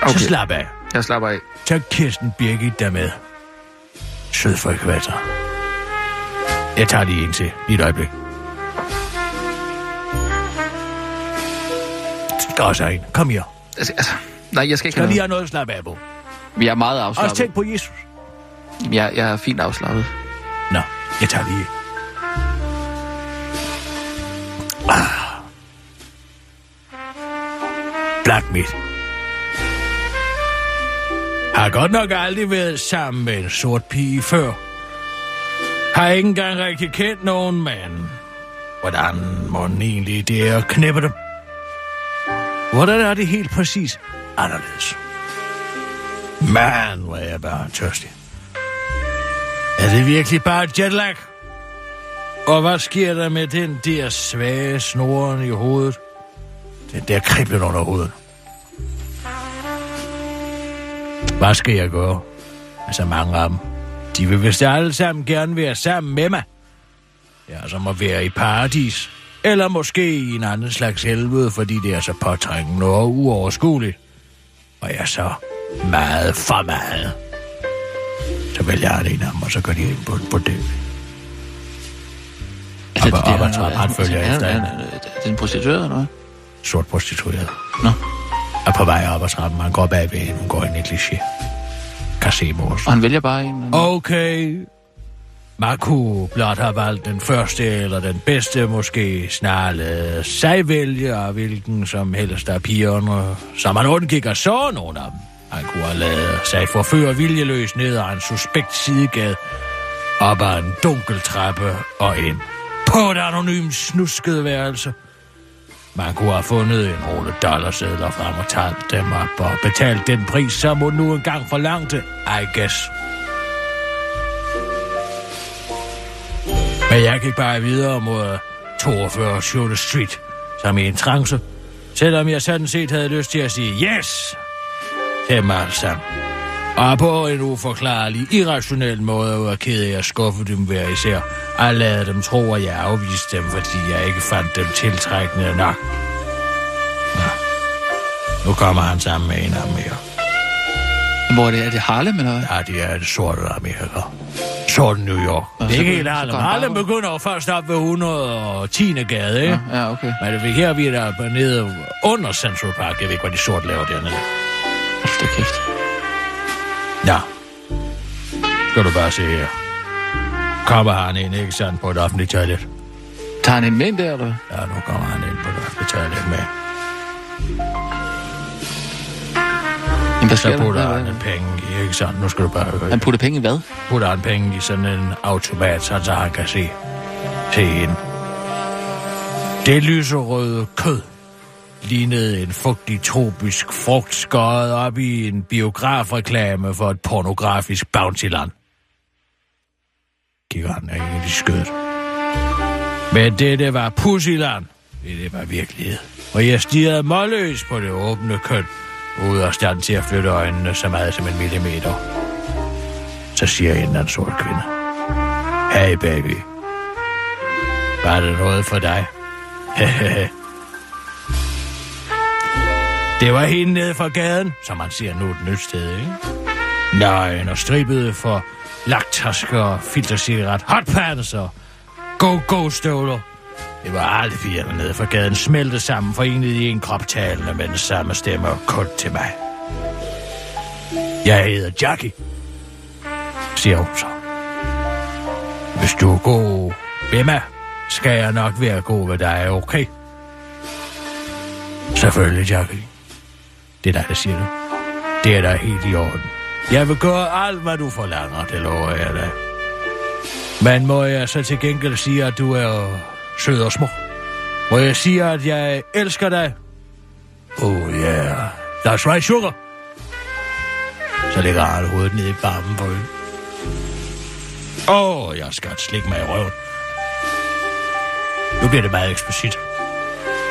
Okay. Så slap af. jeg slapper af. Tag Kirsten Birgit der med. Sød for ekvator. Jeg tager lige en til. Lige et øjeblik. Der er også en. Kom her. Altså, altså, nej, jeg skal ikke Skal have lige have noget at slappe af på. Vi er meget Også afslappet. tænk på Jesus. Jeg, jeg er fint afslappet. Nå, jeg tager lige. Ah. Black mit. Har godt nok aldrig været sammen med en sort pige før. Har ikke engang rigtig kendt nogen mand. Hvordan må den egentlig det er at knæppe dem? Hvordan er det helt præcis anderledes? Man, hvor er jeg bare tørstig. Er det virkelig bare jetlag? Og hvad sker der med den der svage snoren i hovedet? Den der kriblen under hovedet. Hvad skal jeg gøre? Altså mange af dem. De vil vist alle sammen gerne være sammen med mig. Ja, som at være i paradis. Eller måske i en anden slags helvede, fordi det er så påtrængende og uoverskueligt. Og jeg er så meget for meget. Så vælger jeg en af dem, og så går de ind på, på det. Op, op, op, ad trappen. Han følger er, efter er, hende. er, er det en prostitueret eller noget? Sort prostitueret. Nå. Er på vej op ad trappen. Han går bagved hende. Hun går i se mors. Og han vælger bare en... Okay. Man kunne blot have valgt den første eller den bedste, måske snarere sig vælge, og hvilken som helst af pigerne, som han undgik at så nogen af dem. Han kunne have lavet sig forføre viljeløs ned ad en suspekt sidegade, op ad en dunkel trappe og ind på et anonymt snusket værelse. Man kunne have fundet en rulle dollarsedler frem og taget dem op og betalt den pris, som hun nu engang forlangte, I guess. Men jeg gik bare videre mod 42 Shore Street, som i en trance, selvom jeg sådan set havde lyst til at sige yes til dem alle sammen. Og på en uforklarlig, irrationel måde var ked af at skuffe dem hver især, og lade dem tro, at jeg afviste dem, fordi jeg ikke fandt dem tiltrækkende nok. Nå. Nu kommer han sammen med en af dem mere. Hvor er det? Er det Harlem, eller hvad? Ja, det er det sorte Amerika. Sorte New York. Og det er ikke helt Harlem. Harlem begynder først op ved 110. gade, ikke? Ja, ja, okay. Men det er her, vi er der nede under Central Park. Jeg ved ikke, hvad de sorte laver dernede. Hold da kæft. Ja. Skal du bare se her. Kommer han ind, ikke sandt, på et offentligt toilet. Tager han en med der, eller? Ja, nu kommer han ind på et offentligt toilet med. Jamen, hvad Så sker der? putter han en penge i, ikke sandt? Nu skal du bare høre. Han putter penge i hvad? putter han penge i sådan en automat, så så han kan se, se ind. Det lyserøde kød lignede en fugtig tropisk frugt skåret op i en biografreklame for et pornografisk bountyland. Kigger han egentlig skørt. Men det, det var Pussyland. Det, det var virkelighed. Og jeg stirrede målløs på det åbne køn, ude af stand til at flytte øjnene så meget som en millimeter. Så siger en anden sort kvinde. Hey baby. Var det noget for dig? (laughs) det var hende nede fra gaden, som man siger nu et nyt sted, ikke? Nej, og stribet for laktasker, filtercigaret, hotpants og go-go-støvler. Det var alle fire nede fra gaden smeltet sammen, forenet i en krop talende med den samme stemme og kun til mig. Jeg hedder Jackie, siger hun så. Hvis du er god ved mig, skal jeg nok være god ved dig, okay? Selvfølgelig, Jackie. Det er dig, der siger det. Det er da helt i orden. Jeg vil gøre alt, hvad du forlanger, det lover jeg dig. Men må jeg så til gengæld sige, at du er sød og smuk? Må jeg sige, at jeg elsker dig? Oh yeah, that's right, sugar. Så lægger han hovedet ned i barmen på hende. Åh, oh, jeg skal slikke mig i røven. Nu bliver det meget eksplicit.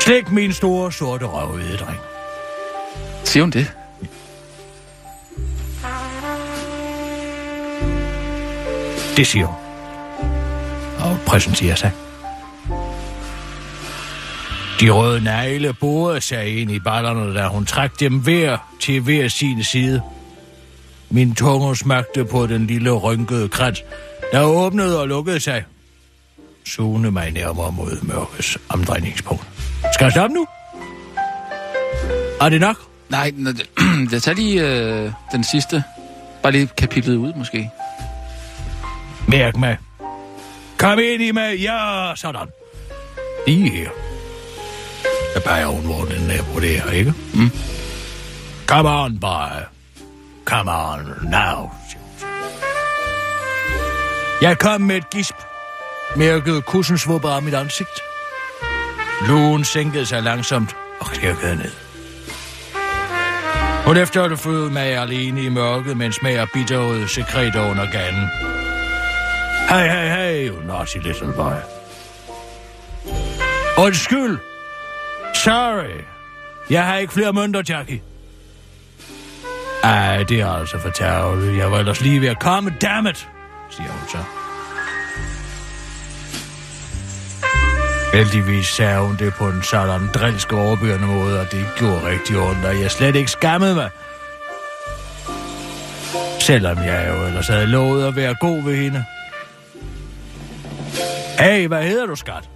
Slik min store sorte røv dreng. Siger hun det? Det siger hun. Og præsenterer sig. De røde negle borede sig ind i ballerne, da hun trak dem hver til hver sin side. Min tunge smagte på den lille rynkede krans, der åbnede og lukkede sig. Sugende mig nærmere mod mørkets omdrejningspunkt. Skal jeg stoppe nu? Er det nok? Nej, det- jeg tager lige øh, den sidste. Bare lige kapitlet ud, måske. Mærk mig. Kom ind i mig. Ja, sådan. Lige her. Jeg peger hun, hvor den er på det her, ikke? Mm. Come on, boy. Come on, now. Jeg kom med et gisp. Mærkede kussen svupper af mit ansigt. Luen sænkede sig langsomt og knirkede ned. Hun efterfølgede mig alene i mørket, mens mager bitterede sekreter under ganen. Hey, hey, hey, you naughty little boy. Undskyld. Sorry. Jeg har ikke flere mønter, Jackie. Ej, det er altså for tærveligt. Jeg var ellers lige ved at komme, dammit, siger hun så. Heldigvis sagde hun det på en sådan drilsk overbyrende måde, og det gjorde rigtig ondt, og jeg slet ikke skammede mig. Selvom jeg jo ellers havde lovet at være god ved hende. Hey, hvad hedder du, skat?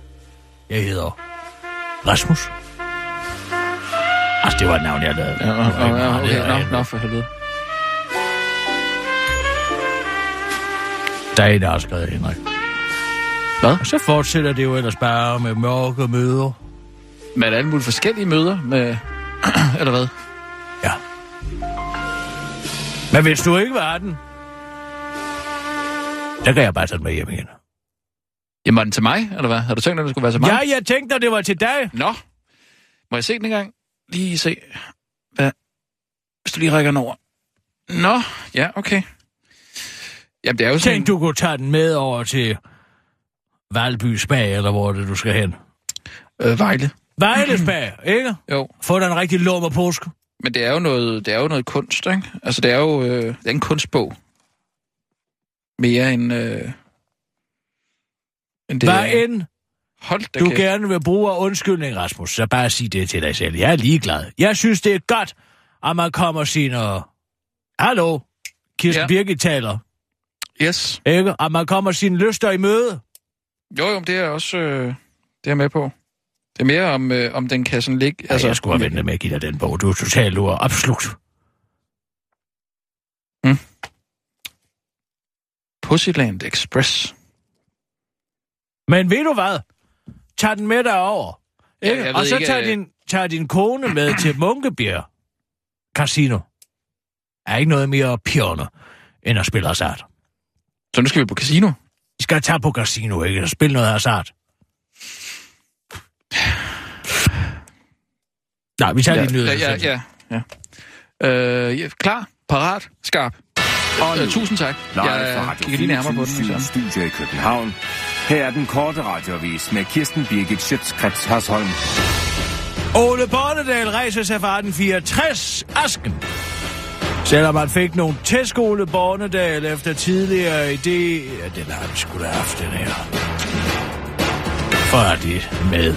Jeg hedder Rasmus. Altså, det var et navn, jeg lavede. Ja, ja, ja, okay. Nå, nå, for helvede. Der er en, der har skrevet Henrik. Hvad? Så fortsætter det jo ellers bare med mørke møder. Er der alle mulige forskellige møder med... (clears throat) Eller hvad? Ja. Men hvis du ikke var den, så kan jeg bare tage den med hjem igen. Jamen, var den til mig, eller hvad? Har du tænkt, at det skulle være til mig? Ja, jeg tænkte, at det var til dig. Nå. Må jeg se den en gang? Lige se. Hvad? Hvis du lige rækker den over. Nå, ja, okay. Jamen, det er jo sådan... Tænk, du kunne tage den med over til Valby Spa, eller hvor er det, du skal hen. Øh, Vejle. Vejle Spa, ikke? Jo, Få dig en rigtig lummer påske. men det er jo noget, det er jo noget kunst, ikke? Altså, det er jo øh, det er en kunstbog. Mere end... Øh, end det Hvad er. end Hold da du kæft. gerne vil bruge af undskyldning, Rasmus, så bare sig det til dig selv. Jeg er ligeglad. Jeg synes, det er godt, at man kommer og siger, hallo, Kirsten ja. Birgit taler, Yes. ikke? At man kommer sine lyster i møde. Jo, jo, det er også... Øh, det er jeg med på. Det er mere om, øh, om den kan sådan ligge... Altså, jeg skulle have ventet med at give dig den bog. Du er totalt lur. Absolut. Pussyland Express. Men ved du hvad? Tag den med derover. Ja, Ikke? jeg ved og så ikke, tag, øh, din, tag din kone med til Munkebjerg Casino. Er ikke noget mere pjerne, end at spille hasard. Så nu skal vi på casino. I skal tage på casino, ikke? Og spille noget hasard. Nej, vi tager ja, lige nyheder. ja, ja, ja, ja. Øh, ja, klar, parat, skarp. Og Øh, tusind tak. live Jeg kigger lige nærmere på den. 24 Så. Studio i København. Her er den korte radiovis med Kirsten Birgit Schøtzgrads Hasholm. Ole Bornedal rejser sig fra den 64 Asken. Selvom man fik nogle tæskole Bornedal efter tidligere idé... Ja, den har vi sgu da haft, den her. Færdig med.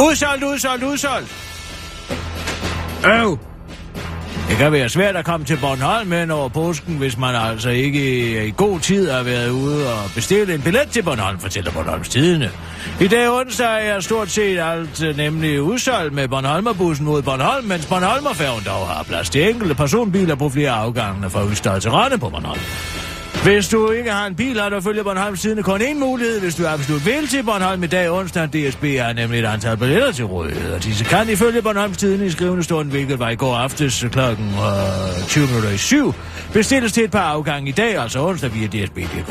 Udsolgt, udsolgt, udsolgt! Øv! Det kan være svært at komme til Bornholm hen over påsken, hvis man altså ikke i god tid har været ude og bestille en billet til Bornholm, fortæller Bornholms Tidene. I dag onsdag er stort set alt øh, nemlig udsolgt med Bornholmerbussen mod Bornholm, mens Bornholmerfærgen dog har plads til enkelte personbiler på flere afgange fra Østad til Rønne på Bornholm. Hvis du ikke har en bil, har du følge Bornholm siden kun én mulighed, hvis du absolut vil til Bornholm i dag onsdag. DSB har nemlig et antal billetter til rådighed, og disse kan ifølge Bornholms Tidene i skrivende stund, hvilket var i går aftes klokken øh, 20 minutter i bestilles til et par afgange i dag, altså onsdag via DSB.dk.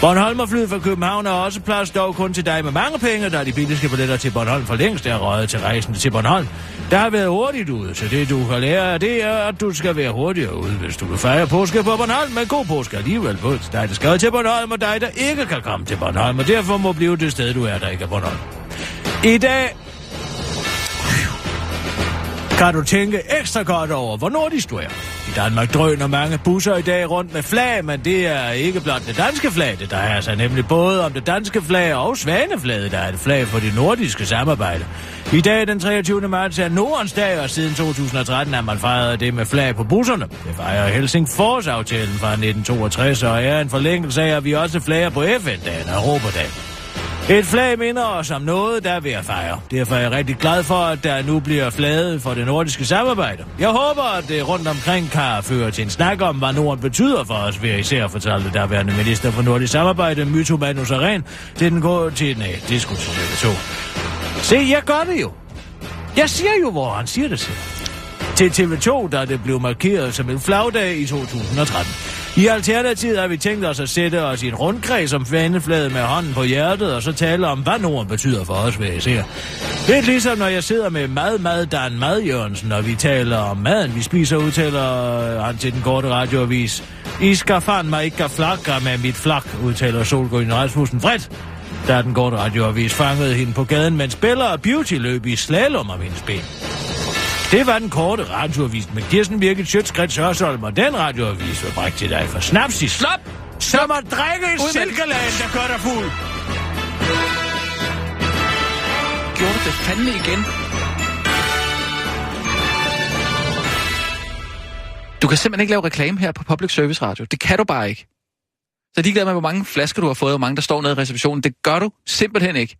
Bornholmerflyet fra København er også plads, dog kun til dig med mange penge, da de billigste billetter til Bornholm for længst er røget til rejsen til Bornholm. Der har været hurtigt ude, så det du kan lære af det er, at du skal være hurtigere ude, hvis du vil fejre påske på Bornholm, men god påske alligevel på dig, der skal til Bornholm, og dig, der ikke kan komme til Bornholm, og derfor må blive det sted, du er, der ikke er Bornholm. I dag kan du tænke ekstra godt over, hvor nordisk du er. I Danmark drøner mange busser i dag rundt med flag, men det er ikke blot det danske flag, det drejer sig nemlig både om det danske flag og svaneflaget, der er et flag for det nordiske samarbejde. I dag den 23. marts er Nordens dag, og siden 2013 har man fejret det med flag på busserne. Det fejrer Helsingfors-aftalen fra 1962, og er en forlængelse af, at vi også flager på FN-dagen og Europadagen. Et flag minder os om noget, der er ved at fejre. Derfor er jeg rigtig glad for, at der nu bliver flaget for det nordiske samarbejde. Jeg håber, at det rundt omkring kan føre til en snak om, hvad Norden betyder for os, ved især fortalte derværende minister for nordisk samarbejde, Myto Manus Aren, til den går til, den øh, det skulle til TV2. Se, jeg gør det jo. Jeg siger jo, hvor han siger det til. Til TV2, da det blev markeret som en flagdag i 2013. I Alternativet har vi tænkt os at sætte os i en rundkreds om faneflaget med hånden på hjertet, og så tale om, hvad Norden betyder for os, hvad jeg ser. Lidt ligesom når jeg sidder med Mad Mad Dan Mad Jørgensen, og vi taler om maden, vi spiser, udtaler han til den korte radioavis. I skal fan mig ikke flakke med mit flak, udtaler Solgrøn Rasmussen vredt, da den korte radioavis fangede hende på gaden, mens Bella og Beauty løb i slalom om hendes ben. Det var den korte radioavis med Kirsten Birgit Sjøtskrets Hørsholm, og den radioavis var bragt til dig for snapsis. Slap! Som at drikke et silkeland, der gør dig fuld. Gjorde det fandme igen? Du kan simpelthen ikke lave reklame her på Public Service Radio. Det kan du bare ikke. Så er de glad med, hvor mange flasker du har fået, og hvor mange der står nede i receptionen. Det gør du simpelthen ikke.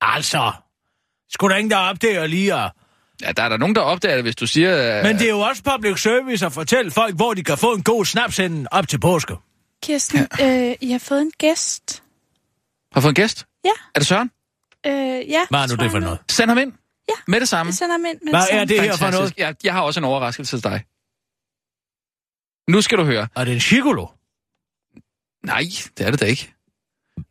Altså, skulle der ingen der opdager lige at... Ja, der er der nogen, der opdager det, hvis du siger... øh, Men det er jo også public service at fortælle folk, hvor de kan få en god snapsenden op til påske. Kirsten, øh, I har fået en gæst. Har fået en gæst? Ja. Er det Søren? Øh, ja. Hvad er nu det for noget? Send ham ind. Ja. Med det samme. Jeg sender ham ind med Hvad det er samme. det her for noget? Jeg, jeg har også en overraskelse til dig. Nu skal du høre. Er det en chigolo? Nej, det er det da ikke.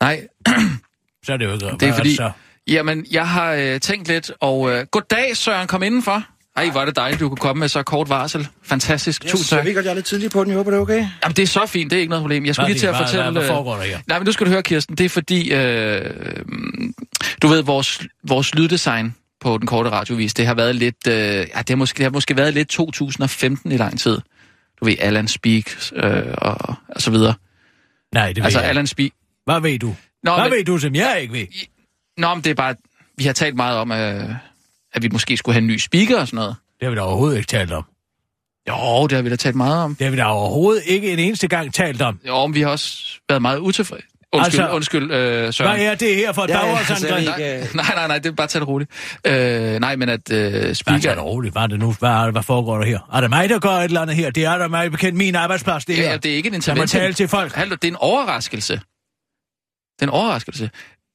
Nej, (clears throat) Så er det jo ikke... det er fordi... Så? Jamen, jeg har øh, tænkt lidt, og øh, goddag Søren, kom indenfor. Ej, hvor er det dejligt, du kunne komme med så kort varsel. Fantastisk, yes, tusind Jeg tak. ved godt, jeg er lidt tidlig på den. Jeg håber, det er okay. Jamen, det er så fint, det er ikke noget problem. Jeg skulle Hvad lige til at det? fortælle... Hvad, hvad, hvad øh, foregår der her? Nej, men nu skal du høre, Kirsten, det er fordi, øh, du ved, vores, vores lyddesign på den korte radiovis, det har været lidt, øh, ja, det har, måske, det har måske været lidt 2015 i lang tid. Du ved, Alan Speak øh, og, og så videre. Nej, det ved Altså, jeg. Alan Speak... Hvad ved du? Nå, Hvad men, ved du, som jeg ikke ved? Nå, men det er bare, vi har talt meget om, øh, at vi måske skulle have en ny speaker og sådan noget. Det har vi da overhovedet ikke talt om. Jo, det har vi da talt meget om. Det har vi da overhovedet ikke en eneste gang talt om. Jo, men vi har også været meget utilfredse. Undskyld, Altså, altså, undskyld, øh, Søren. Hvad er det her for et Ja, ja, bagholdsangreb? altså, Nej, ikke, nej, nej, nej, det er bare tage det roligt. Øh, nej, men at øh, Bare speaker... tag det roligt. Hvad er det nu? Hvad, er hvad foregår der her? Er det mig, der gør et eller andet her? Det er der mig bekendt min arbejdsplads, det Ja, her. ja, det er ikke en Lad mig intervention. tale til folk. Hallo, det er en overraskelse. Det er en overraskelse.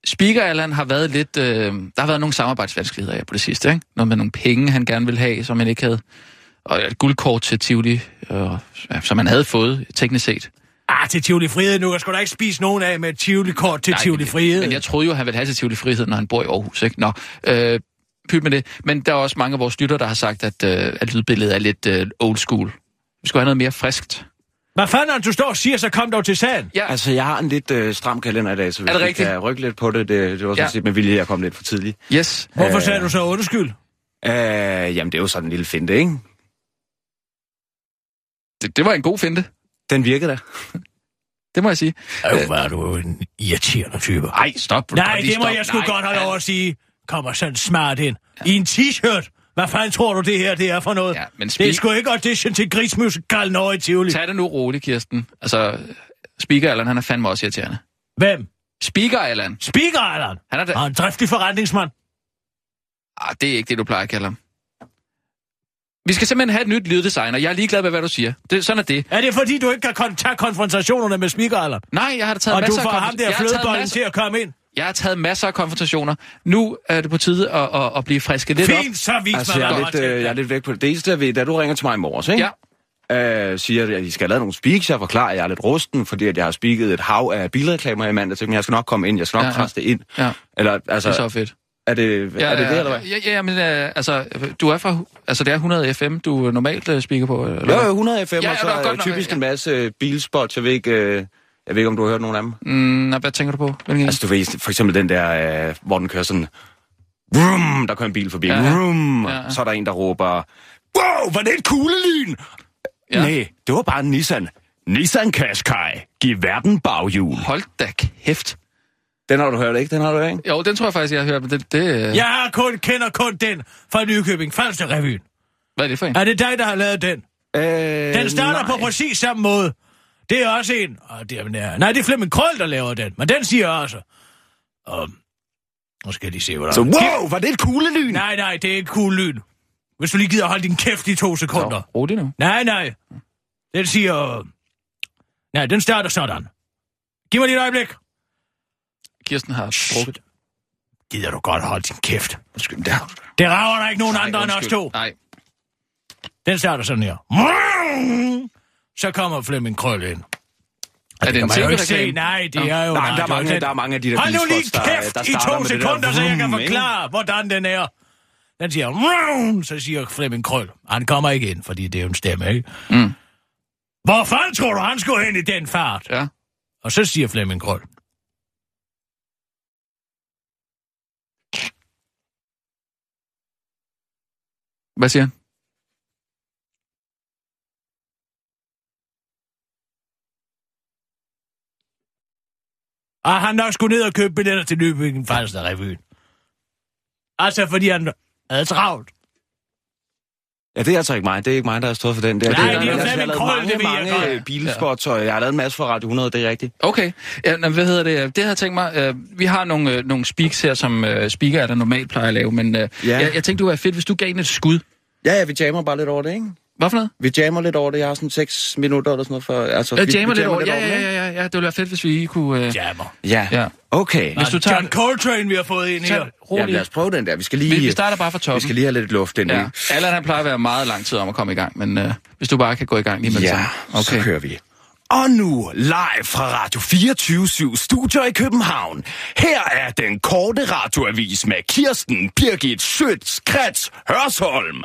Speaker Allan har været lidt... Øh, der har været nogle samarbejdsvanskeligheder her på det sidste, ikke? Noget med nogle penge, han gerne ville have, som han ikke havde. Og et guldkort til Tivoli, øh, ja, som han havde fået, teknisk set. Ah, til Tivoli Frihed. Nu kan sgu da ikke spise nogen af med et Tivoli-kort til Nej, Tivoli men- Frihed. Men jeg troede jo, han ville have til Tivoli Frihed, når han bor i Aarhus, ikke? Nå, øh, pyt med det. Men der er også mange af vores lytter, der har sagt, at, øh, at lydbilledet er lidt øh, old school. Vi skulle have noget mere friskt. Hvad fanden er det, du står og siger, så kom dog til sagen. Ja, Altså, jeg har en lidt øh, stram kalender i dag, så hvis Er det rigtigt? kan rykke lidt på det, det, det var sådan Ja. ja. set med vilje, jeg kom lidt for tidligt. yes. Hvorfor Øh. sagde du så undskyld? Øh, jamen, det er jo sådan en lille finte, ikke? Det, det var en god finte. Den virkede da. Det må jeg sige. Øh, hvor er du jo en irriterende type. Ej, stop. Du Nej, det må stoppe. jeg sgu Nej, godt have ja. lov at sige. Kommer sådan smart ind. I en t-shirt. Hvad fanden tror du, det her det er for noget? Ja, men Det er speak- sgu ikke audition til grismusikal over i Tivoli. Tag det nu roligt, Kirsten. Altså, Speaker Allan, han er fandme også irriterende. Hvem? Speaker Allan, Speaker, Allan. han er da... Og en driftig forretningsmand. Ah, det er ikke det, du plejer at kalde ham. Vi skal simpelthen have et nyt lyddesign, og jeg er ligeglad med, hvad du siger. Det, sådan er det. Er det fordi, du ikke kan kon- tage konfrontationerne med Speaker, Allan? Nej, jeg har da taget Og du masser får af ham der jeg har taget flødebollen masser, til at komme ind? Jeg har taget masser af konfrontationer. Nu er det på tide at, at, at blive frisket lidt op. Fint, så vis Altså, mig, jeg er, lidt, øh, jeg er lidt væk på det. Det eneste, ved, da du ringer til mig i morges, ikke? Ja, Øh, siger, at I skal have lavet nogle speaks. Jeg forklarer, at jeg er lidt rusten, fordi at jeg har speaket et hav af bilreklamer i mandag. Men jeg skal nok komme ind. Jeg skal nok Ja, ja, ja. presse det ind. Ja, Eller, det altså, er så fedt. er det, ja, er det det, eller hvad? Ja, ja, ja men øh, altså, du er fra, altså det er 100 FM, du normalt øh, speaker på, eller Jo, hvad? jo, 100 FM, Ja, ja, ja, og så det øh, godt nok, typisk ja. en masse bilspots. Jeg ved ikke, øh, jeg ved ikke, om du har hørt nogen af dem. Mm, nej, hvad tænker du på? Hvilken Altså, du ved, for eksempel den der, øh, hvor den kører sådan... Vroom, der kører en bil forbi. Ja. Vroom, Ja. Så er der en, der råber... Wow, var det et kuglelyn? Ja. Nej, det var bare en Nissan. Nissan Qashqai. Giv verden baghjul. Hold da kæft. Den har du hørt, ikke? Den har du ikke? Jo, den tror jeg faktisk, jeg har hørt, men det... det øh, Jeg har kun, kender kun den fra Nykøbing Falster Revyen. Hvad er det for en? Er det dig, der har lavet den? Øh, Den starter nej. på præcis samme måde. Det er også en... Og det er, nej, det er Flemming Krøll, der laver den. Men den siger også... Um, nu skal jeg lige se, hvad der Så wow, var det et kuglelyn? Nej, nej, det er ikke cool lyn. Hvis du lige gider holde din kæft i to sekunder. Så, rolig nu. Nej, nej. Den siger... Nej, den starter sådan. Giv mig lige et øjeblik. Kirsten har drukket. Gider du godt holde din kæft? Undskyld, det har du. Det rager der ikke nogen Nej, andre end os undskyld. to. Nej, Den starter sådan her. Så kommer Flemming Krøll ind. er det en jo ikke se. tv-reklame? Nej, det er jo... Nej, der er, mange, der er mange af de der Hold nu lige bilspots, der, kæft der i to det der sekunder, så jeg kan forklare, hvordan den er. Den siger, "Vroom", så siger Flemming Krøll. Han kommer ikke ind, fordi det er jo en stemme, ikke? Mm. Hvor fanden tror du, han skulle hen i den fart? Ja. Og så siger Flemming Krøll. Hvad siger han? Og han nok skulle ned og købe billetter til Nykøbing Falster Revyen. Altså, fordi han havde travlt. Ja, det er altså ikke mig. Det er ikke mig, der har stået for den der. Nej, det er, det er jo jeg har Flemming lavet Krøll, mange, det ved jeg mange øh, bilspots, og jeg har lavet en masse for Radio 100, det er rigtigt. Okay. Ja, hvad hedder det? Det har jeg tænkt mig. Øh, vi har nogle, øh, nogle speaks her, som øh, speaker er der normalt plejer at lave, men øh, Ja. jeg, jeg tænkte, det var fedt, hvis du gav en et skud. Ja, ja, vi jammer bare lidt over det, ikke? Hvad for noget? Vi jammer lidt over det. Jeg har sådan 6 minutter eller sådan noget for... Altså, Jeg vi- jammer vi lidt over. Ja, den, ja, ikke? ja, ja, ja. Det ville være fedt, hvis vi lige kunne... Øh, Jammer. Ja, Ja. okay. Hvis du tager- John Coltrane, vi har fået ind her. Ja, lad os prøve den der. Vi skal lige, vi, vi starter bare fra vi toppen. skal lige have lidt luft ind. Ja. Allan, han plejer at være meget lang tid om at komme i gang, men øh, hvis du bare kan gå i gang lige med det Ja, samme. så kører vi. Og nu live fra Radio 24 Studio i København. Her er den korte radioavis med Kirsten Birgit Schøtz, Krets, Hørsholm.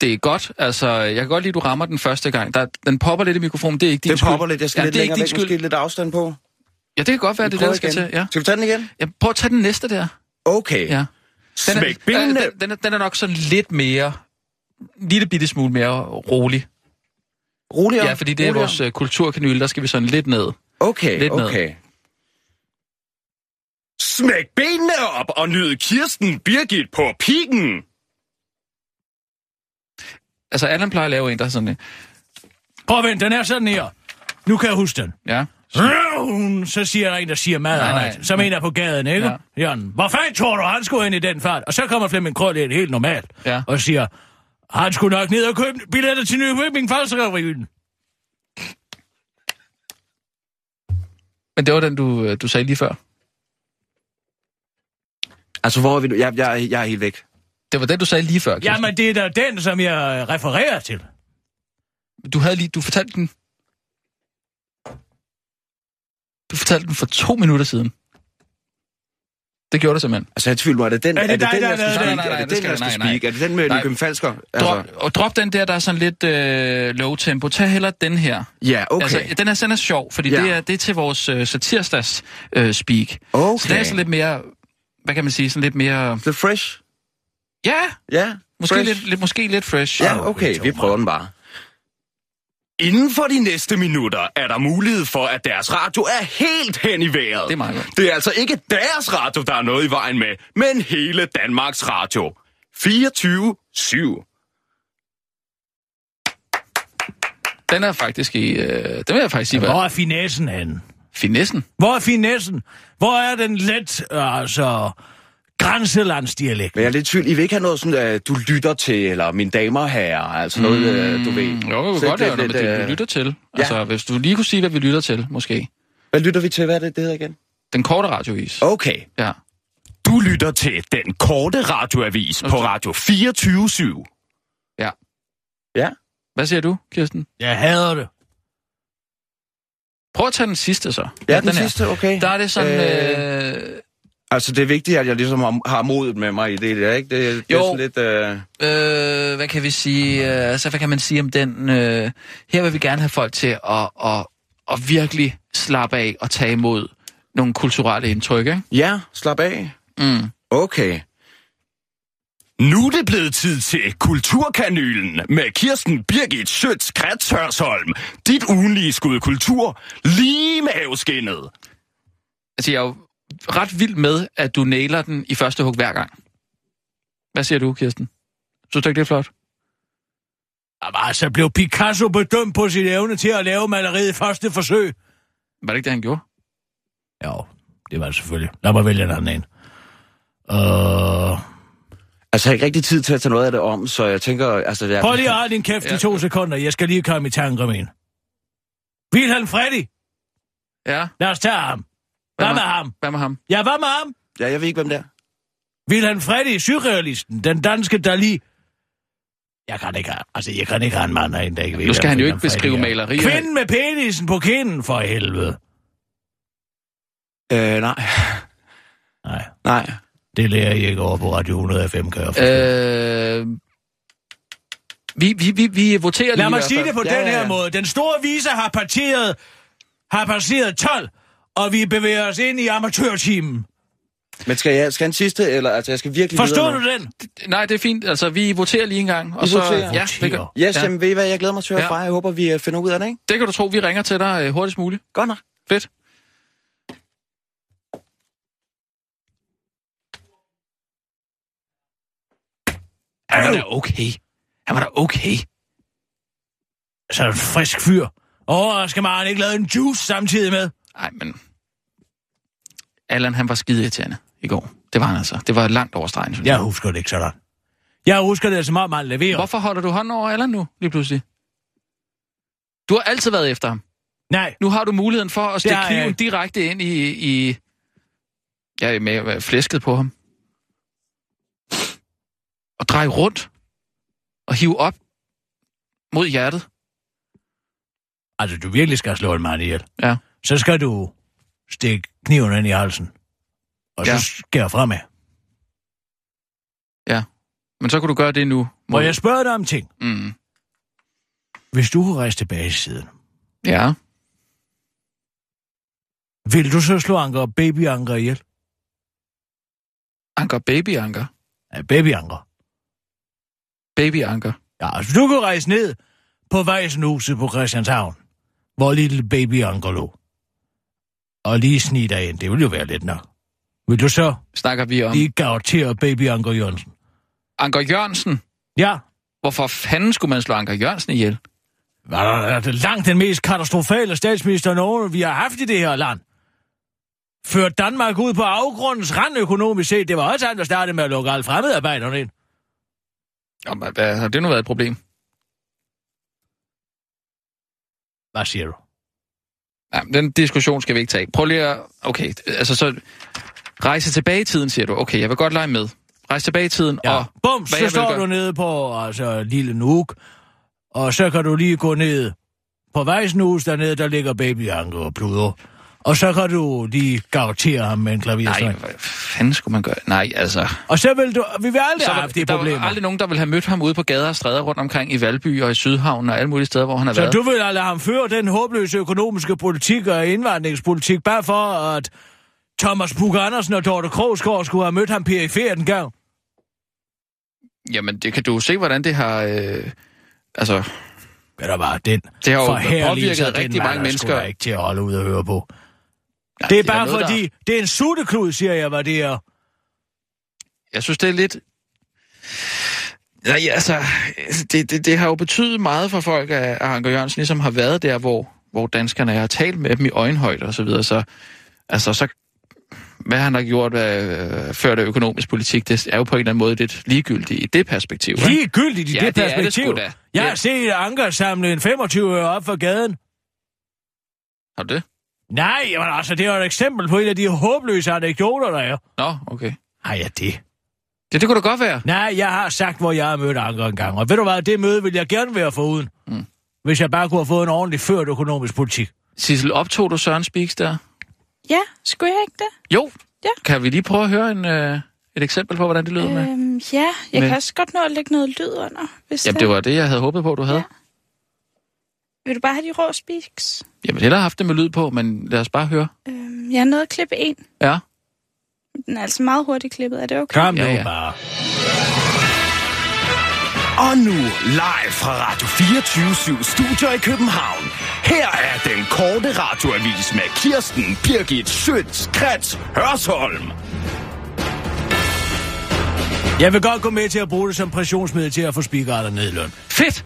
Det er godt. Altså, jeg kan godt lide, at du rammer den første gang. Der, den popper lidt i mikrofonen. Det er ikke din Det skyld. popper lidt. Jeg skal ja, lidt det er længere ikke væk, din skyld. måske lidt afstand på. Ja, det kan godt være, det er det, skal til. Ja. Skal vi tage den igen? ja. Prøv at tage den næste der. Okay. Ja. Den Smæk er, benene. øh, den, den, er, den er nok sådan lidt mere... En lille bitte smule mere rolig. Roligere. Ja, fordi det er roligere. vores uh, kulturkanyle, der skal vi sådan lidt ned. Okay, lidt ned. okay. Smæk benene op og nyd Kirsten Birgit på pikken. Altså, Allan plejer at lave en, der er sådan... øh, Prøv at vente, den er sådan her. Nu kan jeg huske den. Ja. Så siger der en, der siger mad Nej, nej. som en er på gaden, ikke? Ja. Jørgen, hvor fanden tror du, han skulle ind i den fart? Og så kommer Flemming Krøll ind helt normalt Ja. og siger, han skulle nok ned og købe billetter til Nykøbing Falsterevyen. Men det var den, du, øh, du sagde lige før. Altså, hvor er vi nu? Jeg, jeg, jeg er helt væk. Det var den, du sagde lige før, Kirsten. Jamen, det er da den, som jeg refererer til. Du havde lige... Du fortalte den... Du fortalte den for to minutter siden. Det gjorde du simpelthen. Altså, jeg tvivl er det den, Er det dig, den, der jeg skal speak? den? Nej, nej, Er det det den, skal jeg det- skal speak? Er det den med Nej. Nykøbing Falsker? Drop, Altså, og drop den der, der er sådan lidt øh, low tempo. Tag heller den her. ja, okay. Altså, den er, den er sjov, fordi Ja. det, er, det er til vores øh, satirsdags øh, speak. okay. Så det er sådan lidt mere... Hvad kan man sige? Sådan lidt mere... Lidt fresh? Ja, Ja, måske, fresh. lidt, lidt, måske lidt fresh. Ja, okay, vi prøver den bare. Inden for de næste minutter er der mulighed for, at deres radio er helt hen i vejret. Det er meget godt. Det er altså ikke deres radio, der er noget i vejen med, men hele Danmarks Radio. 24-7. Den er faktisk i... Øh, den vil jeg faktisk sige, Hvor var er finessen henne? finessen. Hvor er finessen? Hvor er den let, altså, grænselandsdialekt? Men jeg er lidt tvivl. I vil ikke have noget sådan, at du lytter til, eller mine damer og herrer, altså noget, mm, du ved. Jo, vi Så kan godt lave noget med det, vi øh, lytter til. ja. Altså, hvis du lige kunne sige, hvad vi lytter til, måske. Hvad lytter vi til? Hvad er det, det hedder igen? Den korte radiovis. Okay. Ja. Du lytter til den korte radioavis på Okay. Radio 24 /7. Ja. Ja. Hvad siger du, Kirsten? Jeg hader det. Prøv at tage den sidste så. Ja, den, her. sidste, okay. Der er det sådan... Øh... Øh, Altså, det er vigtigt, at jeg ligesom har, har modet med mig i det der, ikke? Det, det er Jo. sådan lidt... Øh... Øh, hvad kan vi sige? Øh, altså, hvad kan man sige om den? Øh, her vil vi gerne have folk til at, at, at virkelig slappe af og tage imod nogle kulturelle indtryk, ikke? Ja, slap af. Mm. Okay. Nu er det blevet tid til Kulturkanylen med Kirsten Birgit Schøtz Krets Hørsholm. Dit ugenlige skud kultur lige med havskinnet. Altså, jeg er jo ret vild med, at du nailer den i første hug hver gang. Hvad siger du, Kirsten? Synes du ikke, det er flot? Jamen, altså blev Picasso bedømt på sin evne til at lave maleriet i første forsøg. Var det ikke det, han gjorde? Jo, det var det selvfølgelig. Lad mig vælge en anden en. Uh, Altså, jeg har ikke rigtig tid til at tage noget af det om, så jeg tænker... Altså, jeg... prøv lige at din kæft Ja. i to sekunder. Jeg skal lige komme i tanker med en. Wilhelm Freddy. Ja. Lad os tage ham. Hvad med ham? Hvad med ham? Ja, hvad med ham? Ja, jeg ved ikke, hvem det er. Wilhelm Freddy, surrealisten, den danske Dali. Jeg kan ikke altså, jeg kan ikke have en mand herinde, der ikke ved, Nu skal han jo ikke beskrive er. malerier. Kvinden med penisen på kinden, for helvede. Øh, nej. Nej, Nej. det lærer jeg ikke over på Radio 100 FM, kan jeg forstå. Øh, vi, vi, vi, vi voterer lige Lad i mig sige det på Ja, den ja, her ja. måde. Den store vise har parteret, har passeret 12, og vi bevæger os ind i amatørteamen. Men skal jeg skal en sidste, eller... Altså, jeg skal virkelig Forstår du nu. den? Nej, det er fint. Altså, vi voterer lige en gang. Og I så, voterer? Ja, det kan, Yes, ja. jamen, ved I hvad, jeg glæder mig til at høre Ja. fra. Jeg håber, vi øh, finder ud af det, ikke? det kan du tro, vi ringer til dig øh, hurtigst muligt. Godt nok. Fedt. Han var da okay. Han var da okay. Så er det en frisk fyr. Åh, skal man ikke lave en juice samtidig med? Nej, men... Allan, han var skide irriterende i går. Det var han altså. Det var langt over stregen, synes Jeg husker det ikke sådan. Jeg husker det, som om man leverer. Hvorfor holder du hånden over Allan nu, lige pludselig? Du har altid været efter ham. Nej, Nu har du muligheden for at stikke jeg kniven ikke. direkte ind i, i ja, med flæsket på ham. Og dreje rundt. Og hive op mod hjertet. altså du virkelig skal slå en mand ihjel. Ja. Så skal du stikke kniven ind i halsen. Og Ja. så skære fremad. Men så kunne du gøre det nu. Må jeg spørge dig om ting? Mm. Hvis du kunne rejse tilbage i siden, Ja. vil du så slå Anker og Baby Anker ihjel? Anker, baby anker. Ja, Baby Anker. Baby anker. Ja, altså du kunne rejse ned på Vejsenhuset på Christianshavn, hvor lille Baby Anker lå. Og lige snige dig ind. Det ville jo være lidt nok. Vil du så Snakker vi om lige garantere Baby Anker Jørgensen? Anker Jørgensen. Ja, Hvorfor fanden skulle man slå Anker Jørgensen ihjel? Hvad er det langt den mest katastrofale statsminister nogen, vi har haft i det her land. Ført Danmark ud på afgrundens rand økonomisk set. Det var også han, der startede med at lukke alle fremmedarbejderne ind. Jamen, hvad, har det nu været et problem? Hvad siger du? Ja, den diskussion skal vi ikke tage. Prøv lige at... Okay, altså så... Rejse tilbage i tiden, siger du. Okay, jeg vil godt lege med. Rejse tilbage i tiden, Ja, og... bum, så står gøre- du nede på altså, Lille Nuuk, og så kan du lige gå ned på Vejsenhus, dernede, der ligger Baby Anker og pluder. Og så kan du lige garantere ham med en Nej, klaverstreng. hvad fanden skulle man gøre? Nej, altså... Og så vil du... Vi vil aldrig Så have haft de der problemer. var aldrig nogen, der ville have mødt ham ude på gader og stræder rundt omkring i Valby og i Sydhavn og alle mulige steder, hvor han har Så været. du vil lade ham føre den håbløse økonomiske politik og indvandringspolitik, bare for at Thomas Bug Andersen og Dorte Krogsgaard skulle have mødt ham periferet en gang? Jamen, det kan du se, hvordan det har... Øh, altså, Hvad der var den det har jo påvirket rigtig mange er mennesker. ikke til at holde ud og høre på. Ja, Det er bare noget, fordi, Der, det er en sutteklud, siger jeg, hvad det er. jeg synes, det er lidt... Nej, altså, det, det, det har jo betydet meget for folk, at Anker Jørgensen ligesom har været der, hvor, hvor danskerne har talt med dem i øjenhøjde og så videre. Så, altså, så hvad han har gjort øh, før det økonomisk politik, det er jo på en eller anden måde lidt ligegyldigt i det perspektiv. ikke? Ligegyldigt i Ja, det det er det perspektiv. da. Jeg Ja. har set Anker samle en 25 øre op for gaden. Har du det? Nej, jamen altså, det er et eksempel på en af de håbløse anekdoter, der er. Nå, okay. Ej, ja, det. Det, det kunne da godt være. Nej, jeg har sagt, hvor jeg har mødt Anker en gang. Og ved du hvad, det møde vil jeg gerne være foruden. Mm. hvis jeg bare kunne have fået en ordentlig ført økonomisk politik. Sissel, optog du Søren Speaks der? Ja, skulle jeg ikke det? Jo. Ja. Kan vi lige prøve at høre en, øh, et eksempel på, hvordan det lyder med? Øhm, ja, jeg med- kan også godt nå at lægge noget lyd under, hvis Jamen, det var det, jeg havde håbet på, du havde. Ja. Vil du bare have de rå speaks? Jamen, jeg har haft det med lyd på, men lad os bare høre. Øhm, jeg har nået at klippe en. Ja. Den er altså meget hurtigt klippet. Er det okay? Kom nu Ja, ja. bare. Og nu live fra Radio 24 Studio i København. Her er den korte radioavis med Kirsten Birgit Schøtz-Krets Hørsholm. Jeg vil godt gå med til at bruge det som pressionsmiddel til at få speakererne ned i løn. Fedt!